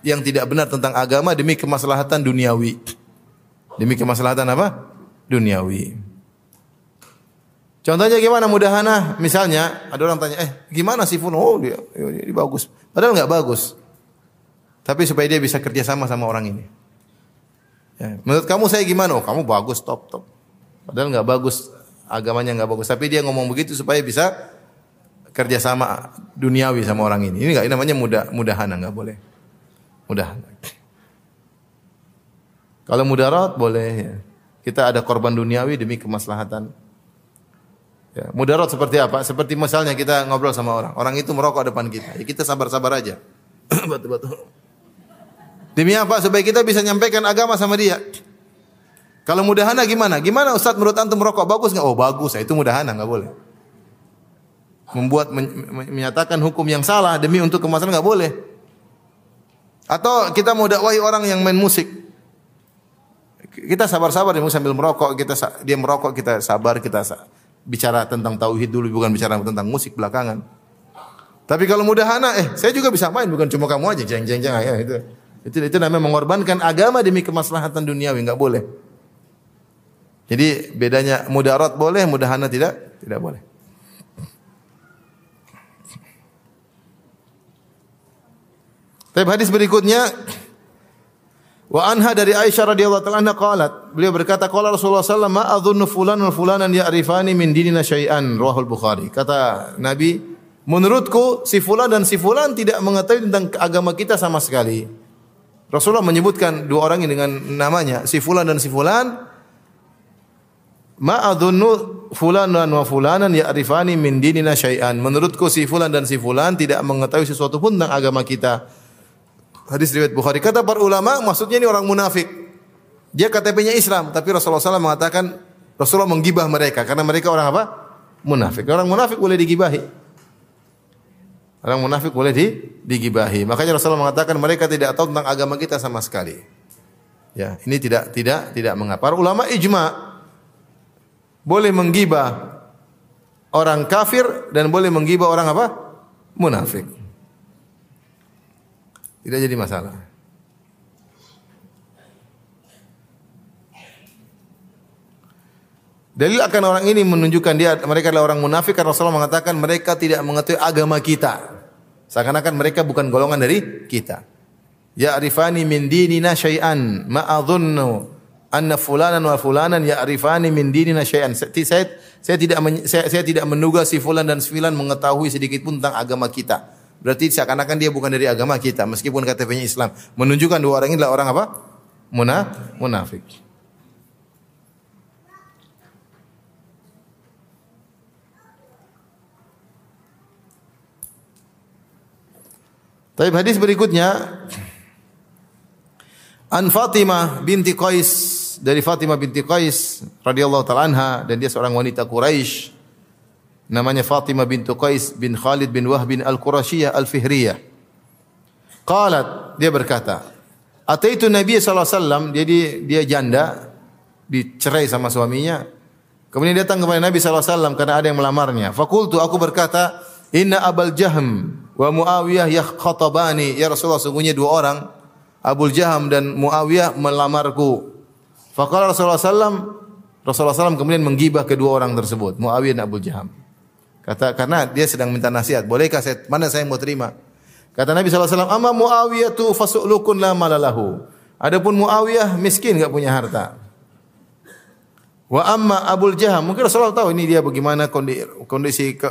yang tidak benar tentang agama demi kemaslahatan duniawi. Demi kemaslahatan apa? Duniawi. Contohnya gimana mudahana? Misalnya ada orang tanya, eh gimana sih Fun? Oh dia, dia, dia bagus. Padahal nggak bagus. Tapi supaya dia bisa kerja sama sama orang ini. Ya, menurut kamu saya gimana? Oh kamu bagus, top top. Padahal nggak bagus, agamanya nggak bagus. Tapi dia ngomong begitu supaya bisa kerja sama duniawi sama orang ini. Ini nggak namanya mudah mudahana nggak boleh. Mudah. Kalau mudarat boleh ya. Kita ada korban duniawi demi kemaslahatan. Ya, mudarat seperti apa? Seperti misalnya kita ngobrol sama orang. Orang itu merokok depan kita. Ya kita sabar-sabar aja. [coughs] Batu-batu. Demi apa? Supaya kita bisa nyampaikan agama sama dia. Kalau mudahana gimana? Gimana Ustaz menurut antum merokok bagus nggak? Oh bagus, itu mudahana nggak boleh. Membuat menyatakan hukum yang salah demi untuk kemaslahatan nggak boleh. Atau kita mau dakwahi orang yang main musik. Kita sabar-sabar dia sambil merokok, kita dia merokok, kita sabar, kita bicara tentang tauhid dulu bukan bicara tentang musik belakangan. Tapi kalau mudahana, eh saya juga bisa main bukan cuma kamu aja, jeng jeng jeng ya itu. Itu itu namanya mengorbankan agama demi kemaslahatan duniawi, enggak boleh. Jadi bedanya mudarat boleh, mudahana tidak? Tidak boleh. Tapi hadis berikutnya Wa anha dari Aisyah radhiyallahu taala anha qalat, beliau berkata qala Rasulullah sallallahu alaihi wasallam ma adhunnu fulanan fulanan ya'rifani min dinina syai'an rawahul Bukhari. Kata Nabi, menurutku si fulan dan si fulan tidak mengetahui tentang agama kita sama sekali. Rasulullah menyebutkan dua orang ini dengan namanya, si fulan dan si fulan. Ma adhunnu fulanan wa fulanan ya'rifani min dinina syai'an. Menurutku si fulan dan si fulan tidak mengetahui sesuatu pun tentang agama kita. Hadis riwayat Bukhari. Kata para ulama, maksudnya ini orang munafik. Dia KTP-nya Islam, tapi Rasulullah SAW mengatakan Rasulullah menggibah mereka karena mereka orang apa? Munafik. Orang munafik boleh digibahi. Orang munafik boleh di, digibahi. Makanya Rasulullah mengatakan mereka tidak tahu tentang agama kita sama sekali. Ya, ini tidak tidak tidak mengapa. Ulama ijma boleh menggibah orang kafir dan boleh menggibah orang apa? Munafik. Tidak jadi masalah. Dalil akan orang ini menunjukkan dia mereka adalah orang munafik karena Rasulullah mengatakan mereka tidak mengetahui agama kita. Seakan-akan mereka bukan golongan dari kita. Ya arifani min dinina syai'an ma adhunnu anna fulanan wa fulanan arifani min dinina syai'an. Saya, saya tidak saya, saya tidak menduga si fulan dan si fulan mengetahui sedikit pun tentang agama kita. Berarti seakan-akan dia bukan dari agama kita meskipun KTP-nya Islam. Menunjukkan dua orang ini adalah orang apa? Muna, munafik. Tapi hadis berikutnya An Fatimah binti Qais dari Fatimah binti Qais radhiyallahu taala anha dan dia seorang wanita Quraisy namanya Fatimah bintu Qais bin Khalid bin Wahb bin Al-Qurashiyah Al-Fihriyah. Qalat, dia berkata, Ataitu Nabi SAW, jadi dia janda, dicerai sama suaminya. Kemudian datang kepada Nabi SAW karena ada yang melamarnya. Fakultu, aku berkata, Inna Abal Jahm wa Muawiyah yakhatabani ya Rasulullah sungguhnya dua orang Abu Jaham dan Muawiyah melamarku. Faqala Rasulullah sallam Rasulullah SAW kemudian menggibah kedua orang tersebut, Muawiyah dan Abu Jaham. Kata karena dia sedang minta nasihat, bolehkah saya mana saya mau terima? Kata Nabi SAW, "Amma Muawiyah tu fasu'lukun la malalahu." Adapun Muawiyah miskin enggak punya harta. Wa amma Abu Jaham, mungkin Rasulullah tahu ini dia bagaimana kondisi, kondisi ke,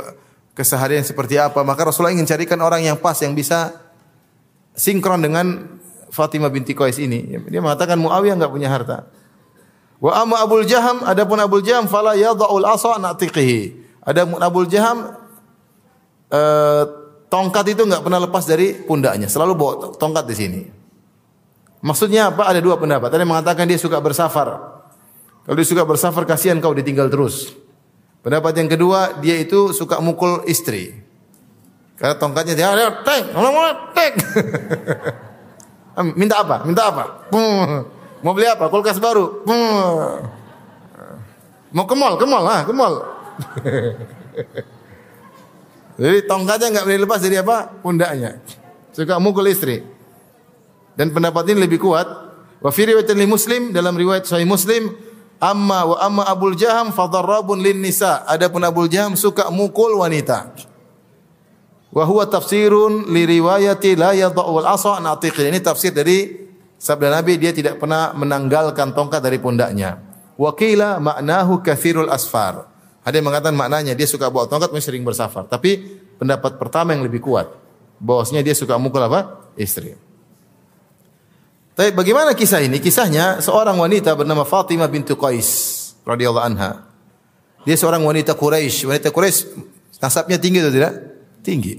keseharian seperti apa, maka Rasulullah ingin carikan orang yang pas yang bisa sinkron dengan Fatimah binti Qais ini. Dia mengatakan Muawiyah enggak punya harta. Wa amma Abul Jaham, adapun Abul Jaham fala yadha'ul asa natiqihi. Ada Abul Jaham eh, tongkat itu enggak pernah lepas dari pundaknya, selalu bawa tongkat di sini. Maksudnya apa? Ada dua pendapat. Ada yang mengatakan dia suka bersafar. Kalau dia suka bersafar kasihan kau ditinggal terus. Pendapat yang kedua, dia itu suka mukul istri. Karena tongkatnya dia tek, tek. [laughs] Minta apa? Minta apa? Mau beli apa? Kulkas baru. Mau ke mall, ke mall, ah, ke mall. [laughs] Jadi tongkatnya nggak boleh lepas dari apa? Pundaknya. Suka mukul istri. Dan pendapat ini lebih kuat. Wa fi riwayat Muslim dalam riwayat Sahih Muslim, amma wa amma Abul Jaham fadarrabun lin nisa. Adapun Abul Jaham suka mukul wanita. Wa huwa tafsirun li riwayati la yadha'u al-asa an Ini tafsir dari Sabda Nabi dia tidak pernah menanggalkan tongkat dari pundaknya. Wakila maknahu kathirul asfar. Ada yang mengatakan maknanya dia suka bawa tongkat sering bersafar. Tapi pendapat pertama yang lebih kuat. Bahwasanya dia suka mukul apa? Istri. Tapi bagaimana kisah ini? Kisahnya seorang wanita bernama Fatimah bintu Qais radhiyallahu anha. Dia seorang wanita Quraisy. Wanita Quraisy nasabnya tinggi atau tidak? Tinggi.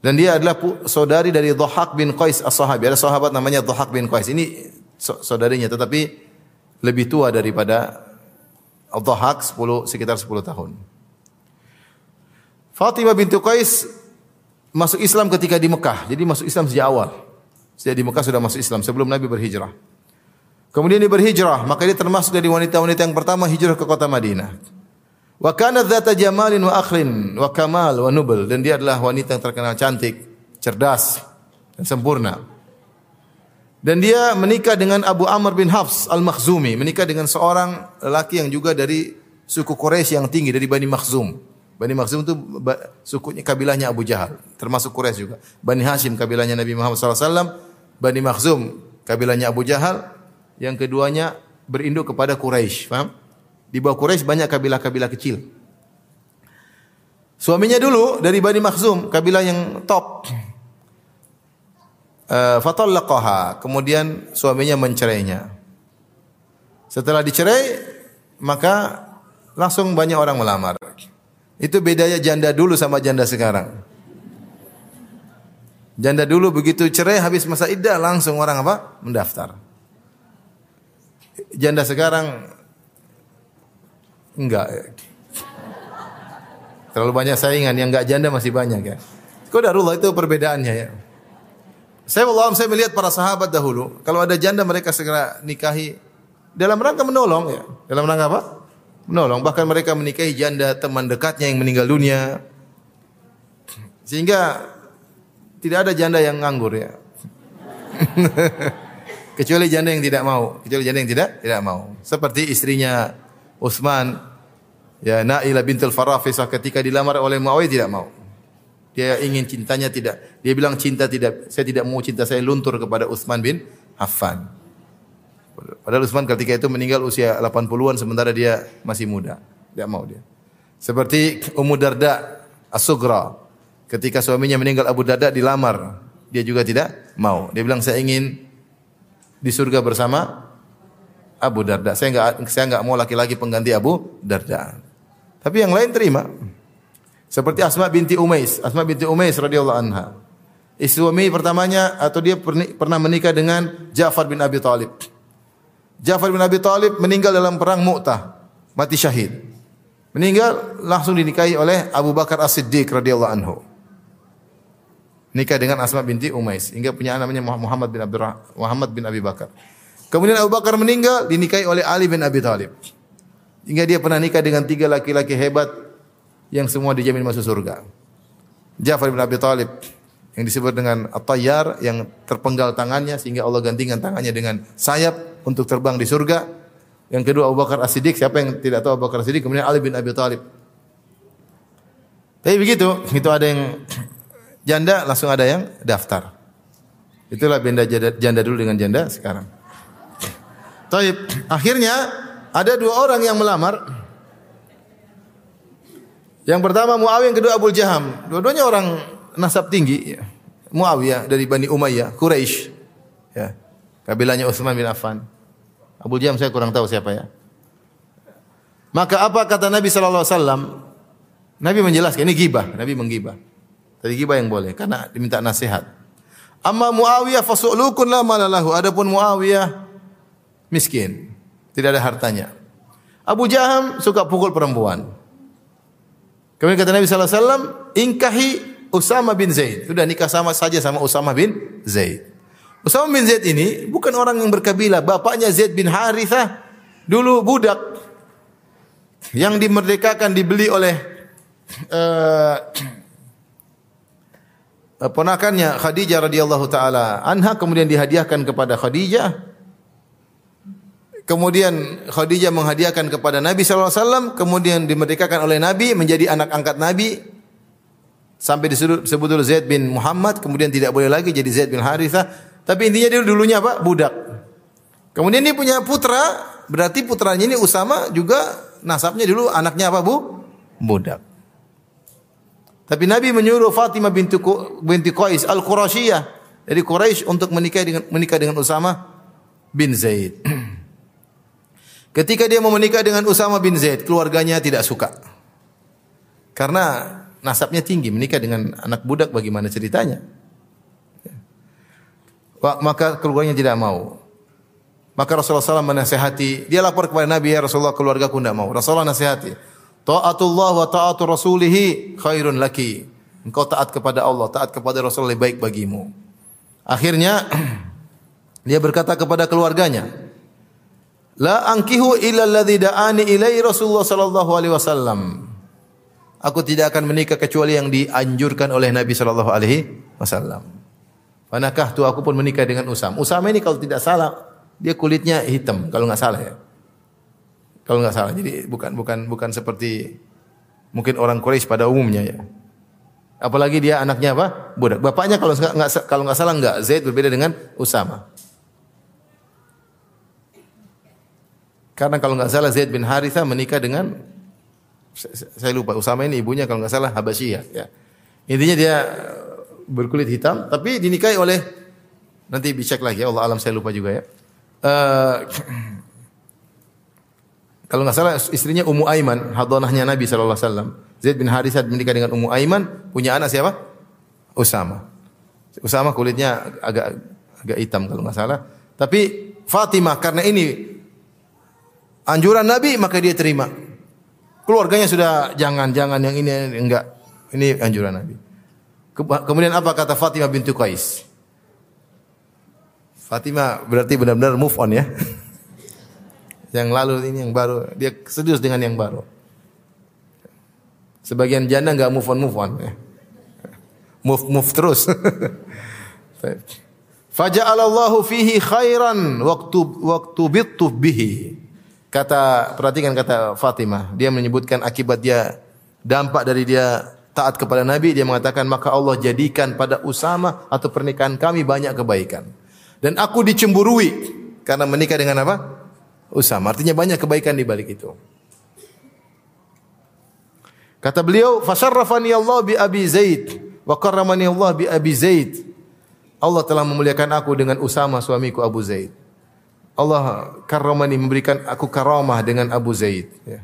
Dan dia adalah saudari dari Dhahak bin Qais as-sahabi. Ada sahabat namanya Dhahak bin Qais. Ini saudarinya tetapi lebih tua daripada Dhahak 10 sekitar 10 tahun. Fatimah bintu Qais masuk Islam ketika di Mekah. Jadi masuk Islam sejak awal. Sejak di Mekah sudah masuk Islam sebelum Nabi berhijrah. Kemudian dia berhijrah, maka dia termasuk dari wanita-wanita yang pertama hijrah ke kota Madinah. Wa kanat dzata jamalin wa akhlin wa kamal wa nubel dan dia adalah wanita yang terkenal cantik, cerdas dan sempurna. Dan dia menikah dengan Abu Amr bin Hafs Al-Makhzumi, menikah dengan seorang lelaki yang juga dari suku Quraisy yang tinggi dari Bani Makhzum. Bani Makhzum itu sukunya kabilahnya Abu Jahal, termasuk Quraisy juga. Bani Hashim kabilahnya Nabi Muhammad SAW, Bani Makhzum kabilahnya Abu Jahal, yang keduanya berinduk kepada Quraisy, paham? Di bawah Quraisy banyak kabilah-kabilah kecil. Suaminya dulu dari Bani Makhzum, kabilah yang top. Uh, fatallaqaha, kemudian suaminya mencerainya. Setelah dicerai, maka langsung banyak orang melamar. Itu bedanya janda dulu sama janda sekarang. Janda dulu begitu cerai habis masa iddah langsung orang apa? Mendaftar. Janda sekarang Enggak. Terlalu banyak saingan, yang enggak janda masih banyak ya. Qadarullah itu perbedaannya ya. Saya Allah saya melihat para sahabat dahulu, kalau ada janda mereka segera nikahi dalam rangka menolong ya. Dalam rangka apa? Menolong. Bahkan mereka menikahi janda teman dekatnya yang meninggal dunia. Sehingga tidak ada janda yang nganggur ya. [laughs] kecuali janda yang tidak mau, kecuali janda yang tidak tidak mau. Seperti istrinya Utsman ya Nailah bintul Farafisah ketika dilamar oleh Muawiyah tidak mau. Dia ingin cintanya tidak. Dia bilang cinta tidak saya tidak mau cinta saya luntur kepada Utsman bin Affan. Padahal Utsman ketika itu meninggal usia 80-an sementara dia masih muda. Tidak mau dia. Seperti Ummu Darda As-Sugra. Ketika suaminya meninggal Abu Darda dilamar, dia juga tidak mau. Dia bilang saya ingin di surga bersama Abu Darda. Saya enggak saya enggak mau laki-laki pengganti Abu Darda. Tapi yang lain terima. Seperti Asma binti Umais, Asma binti Umais radhiyallahu anha. Suami pertamanya atau dia pernah menikah dengan Ja'far bin Abi Thalib. Ja'far bin Abi Thalib meninggal dalam perang Mu'tah, mati syahid. Meninggal langsung dinikahi oleh Abu Bakar As-Siddiq radhiyallahu anhu. Nikah dengan Asma binti Umais hingga punya anak namanya Muhammad bin Abdurrahman Muhammad bin Abi Bakar. Kemudian Abu Bakar meninggal, dinikahi oleh Ali bin Abi Thalib. Hingga dia pernah nikah dengan tiga laki-laki hebat yang semua dijamin masuk surga. Ja'far bin Abi Thalib yang disebut dengan At-Tayyar yang terpenggal tangannya sehingga Allah gantikan tangannya dengan sayap untuk terbang di surga. Yang kedua Abu Bakar As-Siddiq, siapa yang tidak tahu Abu Bakar As-Siddiq? Kemudian Ali bin Abi Thalib. Tapi begitu, itu ada yang janda, langsung ada yang daftar. Itulah benda janda, janda dulu dengan janda sekarang. Taib. Akhirnya ada dua orang yang melamar. Yang pertama Muawiyah, yang kedua Abu Jaham. Dua-duanya orang nasab tinggi. Ya. Muawiyah dari Bani Umayyah, Quraisy. Ya. Kabilahnya Utsman bin Affan. Abu Jaham saya kurang tahu siapa ya. Maka apa kata Nabi sallallahu alaihi wasallam? Nabi menjelaskan ini gibah, Nabi menggibah. Tadi gibah yang boleh karena diminta nasihat. Amma Muawiyah fasulukun la malalahu. Adapun Muawiyah miskin, tidak ada hartanya. Abu Jaham suka pukul perempuan. Kemudian kata Nabi sallallahu alaihi wasallam, "Ingkahi Usama bin Zaid." Sudah nikah sama saja sama Usama bin Zaid. Usama bin Zaid ini bukan orang yang berkabilah, bapaknya Zaid bin Harithah dulu budak yang dimerdekakan dibeli oleh uh, [clears throat] ponakannya Khadijah radhiyallahu taala anha kemudian dihadiahkan kepada Khadijah. Kemudian Khadijah menghadiahkan kepada Nabi SAW, kemudian dimerdekakan oleh Nabi menjadi anak angkat Nabi. Sampai disebut dulu Zaid bin Muhammad, kemudian tidak boleh lagi jadi Zaid bin Harithah. Tapi intinya dia dulunya apa? Budak. Kemudian dia punya putra, berarti putranya ini Usama juga nasabnya dulu anaknya apa bu? Budak. Tapi Nabi menyuruh Fatimah binti binti Qais al-Qurashiyah dari Quraisy untuk menikah dengan menikah dengan Usama bin Zaid. [clears throat] Ketika dia mau menikah dengan Usama bin Zaid, keluarganya tidak suka. Karena nasabnya tinggi, menikah dengan anak budak bagaimana ceritanya? Maka keluarganya tidak mau. Maka Rasulullah SAW menasehati, dia lapor kepada Nabi, ya Rasulullah keluargaku tidak mau. Rasulullah nasihati, Ta'atullah wa ta'atu rasulihi khairun laki. Engkau taat kepada Allah, taat kepada Rasul lebih baik bagimu. Akhirnya [clears throat] dia berkata kepada keluarganya, La angkihu illa alladhi da'ani ilai Rasulullah sallallahu alaihi wasallam. Aku tidak akan menikah kecuali yang dianjurkan oleh Nabi sallallahu alaihi wasallam. Manakah tu aku pun menikah dengan Usam. Usam ini kalau tidak salah dia kulitnya hitam kalau nggak salah ya. Kalau nggak salah. Jadi bukan bukan bukan seperti mungkin orang Quraisy pada umumnya ya. Apalagi dia anaknya apa? Budak. Bapaknya kalau nggak kalau nggak salah nggak Zaid berbeda dengan Usama. Karena kalau nggak salah Zaid bin Haritha menikah dengan saya lupa Usama ini ibunya kalau nggak salah Habasyiyah ya. Intinya dia berkulit hitam tapi dinikahi oleh nanti dicek lagi ya Allah alam saya lupa juga ya. Uh, [clears throat] kalau nggak salah istrinya Ummu Aiman, hadonahnya Nabi sallallahu alaihi wasallam. Zaid bin Haritha menikah dengan Ummu Aiman, punya anak siapa? Usama. Usama kulitnya agak agak hitam kalau nggak salah. Tapi Fatimah karena ini anjuran Nabi maka dia terima. Keluarganya sudah jangan-jangan yang ini enggak. Ini anjuran Nabi. Kemudian apa kata Fatimah bintu Qais? Fatimah berarti benar-benar move on ya. [laughs] yang lalu ini yang baru, dia serius dengan yang baru. Sebagian janda enggak move on move on ya. [laughs] Move move terus. [laughs] Faja'alallahu fihi khairan waktu waktu bittu bihi. Kata perhatikan kata Fatimah, dia menyebutkan akibat dia dampak dari dia taat kepada Nabi, dia mengatakan maka Allah jadikan pada Usama atau pernikahan kami banyak kebaikan. Dan aku dicemburui karena menikah dengan apa? Usama. Artinya banyak kebaikan di balik itu. Kata beliau, "Fasharrafani Allah bi Abi Zaid wa karramani Allah bi Abi Zaid." Allah telah memuliakan aku dengan Usama suamiku Abu Zaid. Allah karomani memberikan aku karamah dengan Abu Zaid. Ya.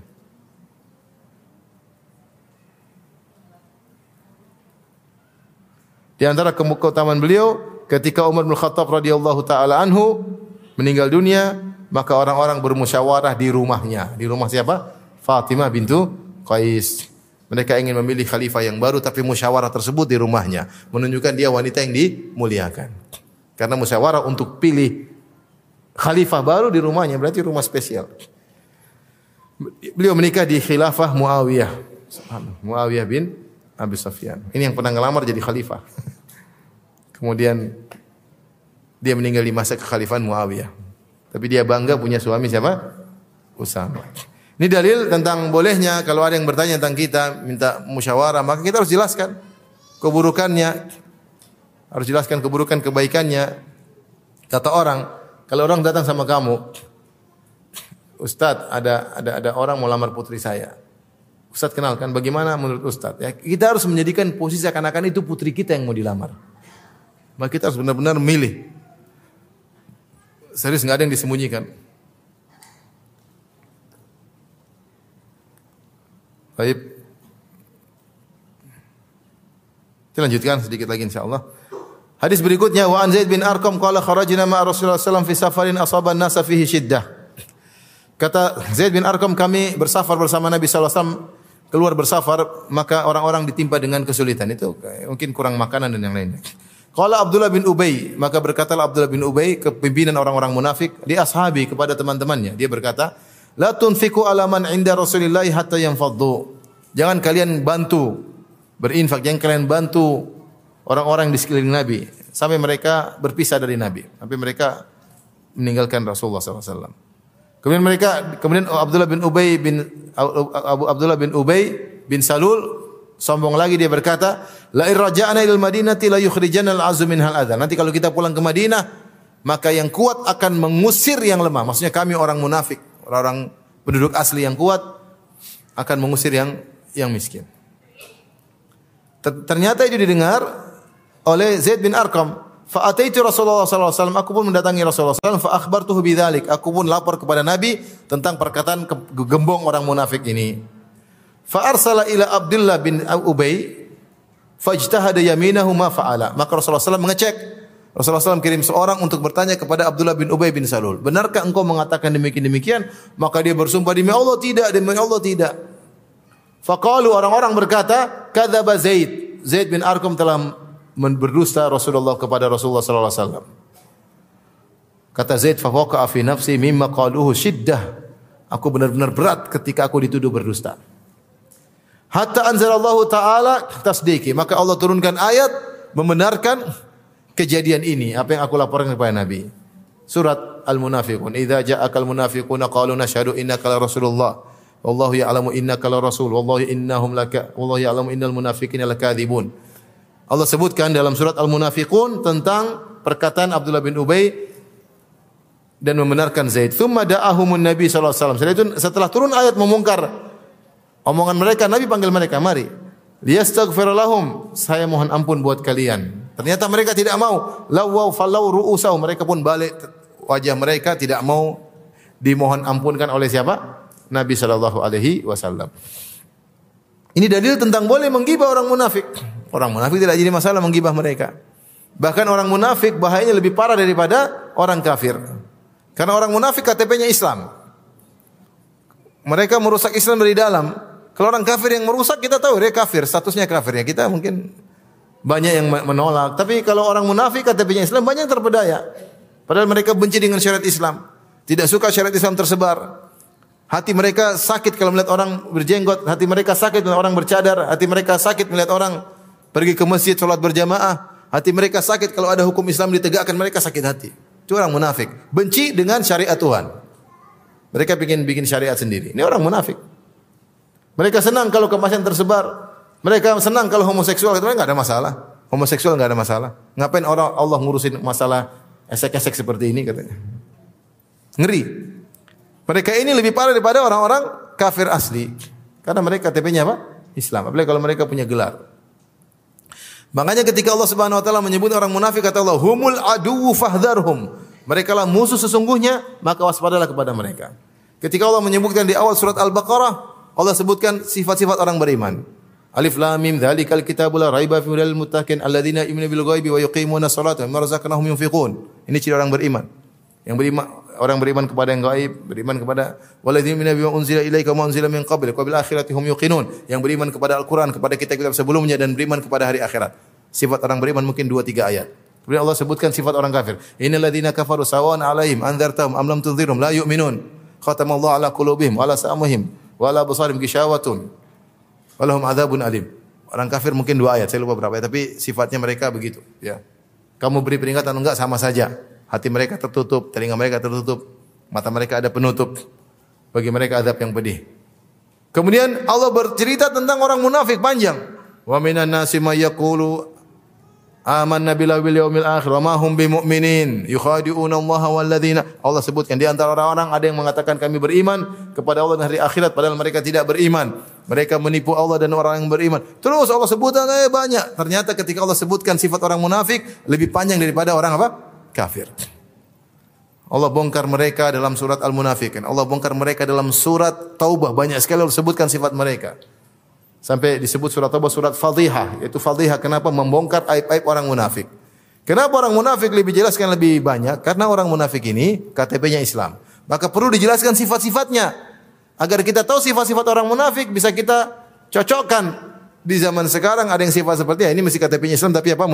Di antara keutamaan beliau ketika Umar bin Khattab radhiyallahu taala anhu meninggal dunia, maka orang-orang bermusyawarah di rumahnya. Di rumah siapa? Fatimah bintu Qais. Mereka ingin memilih khalifah yang baru tapi musyawarah tersebut di rumahnya, menunjukkan dia wanita yang dimuliakan. Karena musyawarah untuk pilih khalifah baru di rumahnya, berarti rumah spesial. Beliau menikah di khilafah Muawiyah. Muawiyah bin Abi Sufyan. Ini yang pernah ngelamar jadi khalifah. [laughs] Kemudian dia meninggal di masa kekhalifahan Muawiyah. Tapi dia bangga punya suami siapa? Usama. Ini dalil tentang bolehnya kalau ada yang bertanya tentang kita minta musyawarah, maka kita harus jelaskan keburukannya. Harus jelaskan keburukan kebaikannya. Kata orang, kalau orang datang sama kamu, Ustadz, ada ada ada orang mau lamar putri saya. Ustadz kenalkan bagaimana menurut Ustadz ya. Kita harus menjadikan posisi seakan-akan itu putri kita yang mau dilamar. Maka kita harus benar-benar milih. Serius nggak ada yang disembunyikan. Baik. Kita lanjutkan sedikit lagi insyaallah. Hadis berikutnya wa an Zaid bin Arqam qala kharajna ma Rasulullah sallallahu fi safarin asaba an-nasa fihi shiddah. Kata Zaid bin Arqam kami bersafar bersama Nabi sallallahu alaihi wasallam keluar bersafar maka orang-orang ditimpa dengan kesulitan itu mungkin kurang makanan dan yang lainnya. Qala Abdullah bin Ubay, maka berkatalah Abdullah bin Ubay ke pimpinan orang-orang munafik di ashabi kepada teman-temannya. Dia berkata, "La tunfiku ala man inda Rasulillah hatta yanfaddu." Jangan kalian bantu berinfak, jangan kalian bantu orang-orang di sekeliling Nabi sampai mereka berpisah dari Nabi, sampai mereka meninggalkan Rasulullah SAW. Kemudian mereka, kemudian Abdullah bin Ubay bin Abu Abdullah bin Ubay bin Salul Sombong lagi dia berkata, la irja'na ilal madinati la yukhrijana al-azu minhal adha. Nanti kalau kita pulang ke Madinah, maka yang kuat akan mengusir yang lemah. Maksudnya kami orang munafik, orang penduduk asli yang kuat akan mengusir yang yang miskin. Ternyata itu didengar oleh Zaid bin Arqam. Fa ataitu Rasulullah wasallam, aku pun mendatangi Rasulullah sallallahu alaihi wasallam fa akhbartuhu bidzalik. Aku pun lapor kepada Nabi tentang perkataan gembong orang munafik ini. Fa arsala ila Abdullah bin Ubay fajtahada yaminahu ma fa'ala. Maka Rasulullah SAW mengecek. Rasulullah SAW kirim seorang untuk bertanya kepada Abdullah bin Ubay bin Salul. Benarkah engkau mengatakan demikian-demikian? Maka dia bersumpah demi Allah tidak, demi Allah tidak. Faqalu orang-orang berkata, kadzaba Zaid. Zaid bin Arqam telah berdusta Rasulullah kepada Rasulullah sallallahu alaihi wasallam. Kata Zaid, fa waqa'a fi nafsi mimma qaluhu shiddah. Aku benar-benar berat ketika aku dituduh berdusta. Hatta anzalallahu taala tasdiki. Maka Allah turunkan ayat membenarkan kejadian ini apa yang aku laporkan kepada Nabi. Surat Al-Munafiqun. Idza ja'akal munafiquna qalu nashhadu innaka la rasulullah. Wallahu ya'lamu innaka la rasul. Wallahu innahum laka. Wallahu ya'lamu innal munafiqina lakadzibun. Allah sebutkan dalam surat Al-Munafiqun tentang perkataan Abdullah bin Ubay dan membenarkan Zaid. Thumma da'ahumun Nabi wasallam. Setelah itu setelah turun ayat memungkar Omongan mereka, Nabi panggil mereka, mari. Liyastaghfir lahum, saya mohon ampun buat kalian. Ternyata mereka tidak mau. Lawaw falau ru'usau, mereka pun balik wajah mereka tidak mau dimohon ampunkan oleh siapa? Nabi wasallam. Ini dalil tentang boleh menggibah orang munafik. Orang munafik tidak jadi masalah menggibah mereka. Bahkan orang munafik bahayanya lebih parah daripada orang kafir. Karena orang munafik KTP-nya Islam. Mereka merusak Islam dari dalam. Kalau orang kafir yang merusak kita tahu dia kafir, statusnya kafir ya. Kita mungkin banyak yang menolak. Tapi kalau orang munafik KTP-nya Islam banyak yang terpedaya. Padahal mereka benci dengan syariat Islam. Tidak suka syariat Islam tersebar. Hati mereka sakit kalau melihat orang berjenggot, hati mereka sakit melihat orang bercadar, hati mereka sakit melihat orang pergi ke masjid sholat berjamaah, hati mereka sakit kalau ada hukum Islam ditegakkan mereka sakit hati. Itu orang munafik, benci dengan syariat Tuhan. Mereka ingin bikin syariat sendiri. Ini orang munafik. Mereka senang kalau kemasan tersebar. Mereka senang kalau homoseksual itu enggak ada masalah. Homoseksual enggak ada masalah. Ngapain orang Allah ngurusin masalah esek-esek seperti ini katanya. Ngeri. Mereka ini lebih parah daripada orang-orang kafir asli. Karena mereka KTP-nya apa? Islam. Apalagi kalau mereka punya gelar. Makanya ketika Allah Subhanahu wa taala menyebut orang munafik kata Allah, "Humul aduwwu fahdharhum." Mereka lah musuh sesungguhnya, maka waspadalah kepada mereka. Ketika Allah menyebutkan di awal surat Al-Baqarah, Allah sebutkan sifat-sifat orang beriman. Alif lam mim dzalikal kitabul la raiba fihi lil muttaqin alladzina yu'minuna bil ghaibi wa yuqimuna sholata wa razaqnahum yunfiqun. Ini ciri orang beriman. Yang beriman orang beriman kepada yang gaib, beriman kepada walladzina bima unzila ilaika wa unzila min qablik wa bil akhirati hum yuqinun. Yang beriman kepada Al-Qur'an, kepada kitab-kitab sebelumnya dan beriman kepada hari akhirat. Sifat orang beriman mungkin 2 3 ayat. Kemudian Allah sebutkan sifat orang kafir. Innal ladzina kafaru sawan alaihim anzartahum am lam tunzirum la yu'minun. Khatamallahu ala qulubihim wa ala sam'ihim wala basarim gishawatun walahum adzabun alim. Orang kafir mungkin dua ayat, saya lupa berapa ayat, tapi sifatnya mereka begitu, ya. Kamu beri peringatan enggak sama saja. Hati mereka tertutup, telinga mereka tertutup, mata mereka ada penutup. Bagi mereka adab yang pedih. Kemudian Allah bercerita tentang orang munafik panjang. Wa minan nasi may yaqulu amanna billahi wal yawmil akhir wa ma hum bimumin yukhadi'una Allah wal ladzina Allah sebutkan di antara orang-orang ada yang mengatakan kami beriman kepada Allah dan hari akhirat padahal mereka tidak beriman. Mereka menipu Allah dan orang yang beriman. Terus Allah sebutkan eh, banyak. Ternyata ketika Allah sebutkan sifat orang munafik lebih panjang daripada orang apa? Kafir. Allah bongkar mereka dalam surat Al-Munafikin. Allah bongkar mereka dalam surat Taubah. Banyak sekali Allah sebutkan sifat mereka. Sampai disebut surat Taubah surat Fadhihah. Itu Fadhihah kenapa membongkar aib-aib orang munafik. Kenapa orang munafik lebih jelaskan lebih banyak? Karena orang munafik ini KTP-nya Islam. Maka perlu dijelaskan sifat-sifatnya. Agar kita tahu sifat-sifat orang munafik bisa kita cocokkan. Di zaman sekarang ada yang sifat seperti ini mesti KTP-nya Islam tapi apa?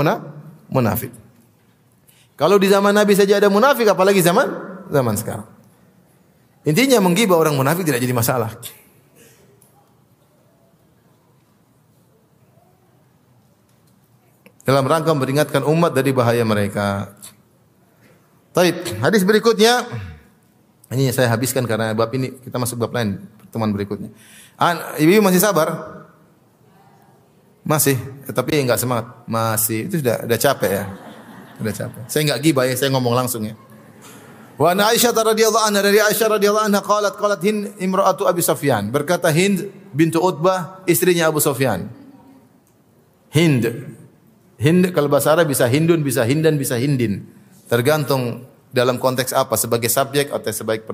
Munafik. Kalau di zaman Nabi saja ada munafik, apalagi zaman zaman sekarang. Intinya menggibah orang munafik tidak jadi masalah. Dalam rangka memperingatkan umat dari bahaya mereka. Taib, hadis berikutnya ini saya habiskan karena bab ini kita masuk bab lain pertemuan berikutnya. Ibu masih sabar? Masih, tapi enggak semangat. Masih, itu sudah sudah capek ya. Udah capek. Saya enggak gibah ya, saya ngomong langsung ya. Wa an Aisyah radhiyallahu anha dari Aisyah radhiyallahu anha qalat qalat Hind imra'atu Abi Sufyan. Berkata Hind bintu Utbah, istrinya Abu Sufyan. Hind. Hind kalau bahasa Arab bisa Hindun, bisa Hindan, bisa Hindin. Tergantung dalam konteks apa, sebagai subjek atau sebagai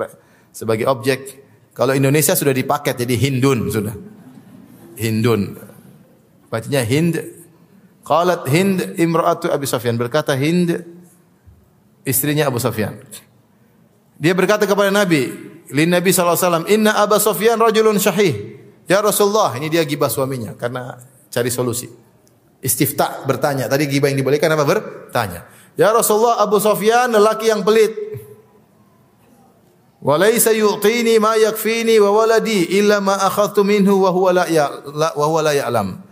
sebagai objek. Kalau Indonesia sudah dipaket jadi Hindun sudah. Hindun. Bacanya Hind Qalat Hind imra'atu Abi Sufyan. Berkata Hind istrinya Abu Sufyan. Dia berkata kepada Nabi, lin Nabi SAW, Inna Abu Sufyan rajulun syahih. Ya Rasulullah, ini dia gibah suaminya karena cari solusi. Istifta bertanya. Tadi gibah yang dibolehkan apa? Bertanya. Ya Rasulullah, Abu Sufyan lelaki yang pelit. Walaysa yu'tini ma yakfini wa waladi illa ma akhadtu minhu wa huwa la ya huwa la ya'lam.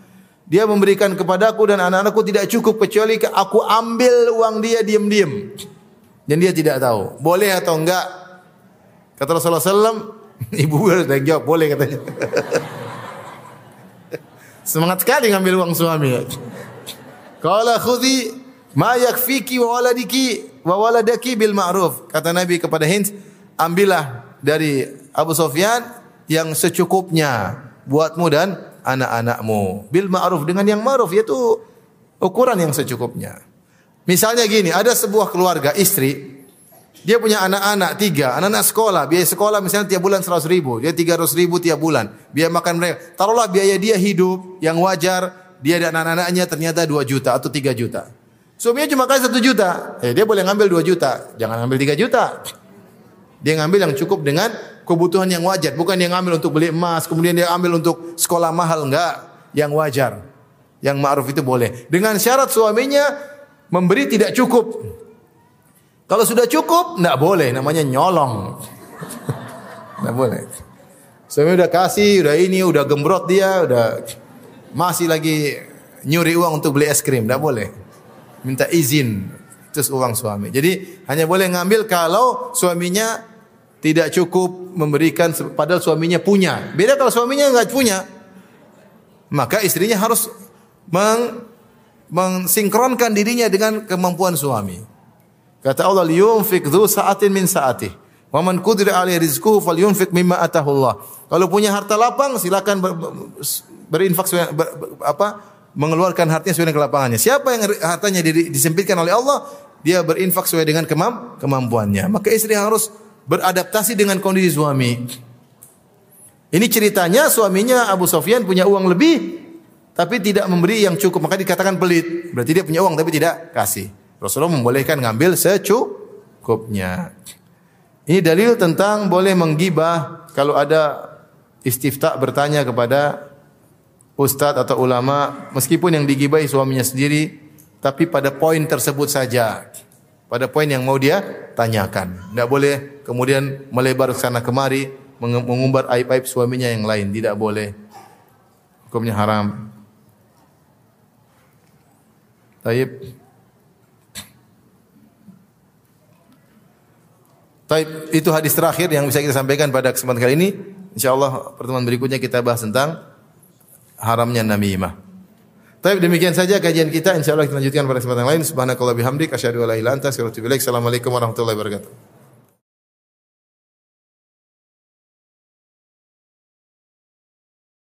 Dia memberikan kepadaku dan anak-anakku tidak cukup kecuali aku ambil uang dia diam-diam. Dan dia tidak tahu. Boleh atau enggak? Kata Rasulullah SAW, [laughs] ibu sudah jawab, boleh katanya. [laughs] Semangat sekali ngambil uang suami. Qala khudhi ma yakfiki wa waladiki wa waladaki bil ma'ruf. Kata Nabi kepada Hind, ambillah dari Abu Sufyan yang secukupnya buatmu dan anak-anakmu bil ma'ruf dengan yang ma'ruf yaitu ukuran yang secukupnya. Misalnya gini, ada sebuah keluarga istri dia punya anak-anak tiga, anak-anak sekolah, biaya sekolah misalnya tiap bulan seratus ribu, dia tiga ratus ribu tiap bulan, biaya makan mereka. Taruhlah biaya dia hidup yang wajar, dia dan anak-anaknya ternyata dua juta atau tiga juta. Suaminya cuma kasih satu juta, eh dia boleh ngambil dua juta, jangan ngambil tiga juta. Dia ngambil yang cukup dengan kebutuhan yang wajar, bukan yang ambil untuk beli emas, kemudian dia ambil untuk sekolah mahal enggak, yang wajar. Yang ma'ruf itu boleh. Dengan syarat suaminya memberi tidak cukup. Kalau sudah cukup, enggak boleh, namanya nyolong. [laughs] enggak boleh. Suami udah kasih, udah ini, udah gembrot dia, udah masih lagi nyuri uang untuk beli es krim, enggak boleh. Minta izin, terus uang suami. Jadi hanya boleh ngambil kalau suaminya tidak cukup memberikan padahal suaminya punya. Beda kalau suaminya enggak punya. Maka istrinya harus meng, mensinkronkan dirinya dengan kemampuan suami. Kata Allah, "Yunfik dzu sa'atin min sa'atih." Wa man qudira alaihi rizquhu falyunfik mimma atahu Allah. Kalau punya harta lapang silakan ber, berinfak ber, apa? mengeluarkan hartanya sesuai dengan kelapangannya. Siapa yang hartanya disempitkan oleh Allah, dia berinfak sesuai dengan kemam, kemampuannya. Maka istri harus beradaptasi dengan kondisi suami. Ini ceritanya suaminya Abu Sofyan punya uang lebih tapi tidak memberi yang cukup maka dikatakan pelit. Berarti dia punya uang tapi tidak kasih. Rasulullah membolehkan ngambil secukupnya. Ini dalil tentang boleh menggibah kalau ada istifta bertanya kepada ustadz atau ulama meskipun yang digibahi suaminya sendiri tapi pada poin tersebut saja pada poin yang mau dia tanyakan. Tidak boleh kemudian melebar sana kemari mengumbar aib-aib suaminya yang lain. Tidak boleh. Hukumnya haram. Taib. Taib, itu hadis terakhir yang bisa kita sampaikan pada kesempatan kali ini. Insyaallah pertemuan berikutnya kita bahas tentang haramnya namimah. Taib demikian saja kajian kita. Insyaallah kita lanjutkan pada kesempatan lain. Subhanakallah bihamdik asyhadu an la ilaha illa anta astaghfiruka wa atubu ilaik. Assalamualaikum warahmatullahi wabarakatuh.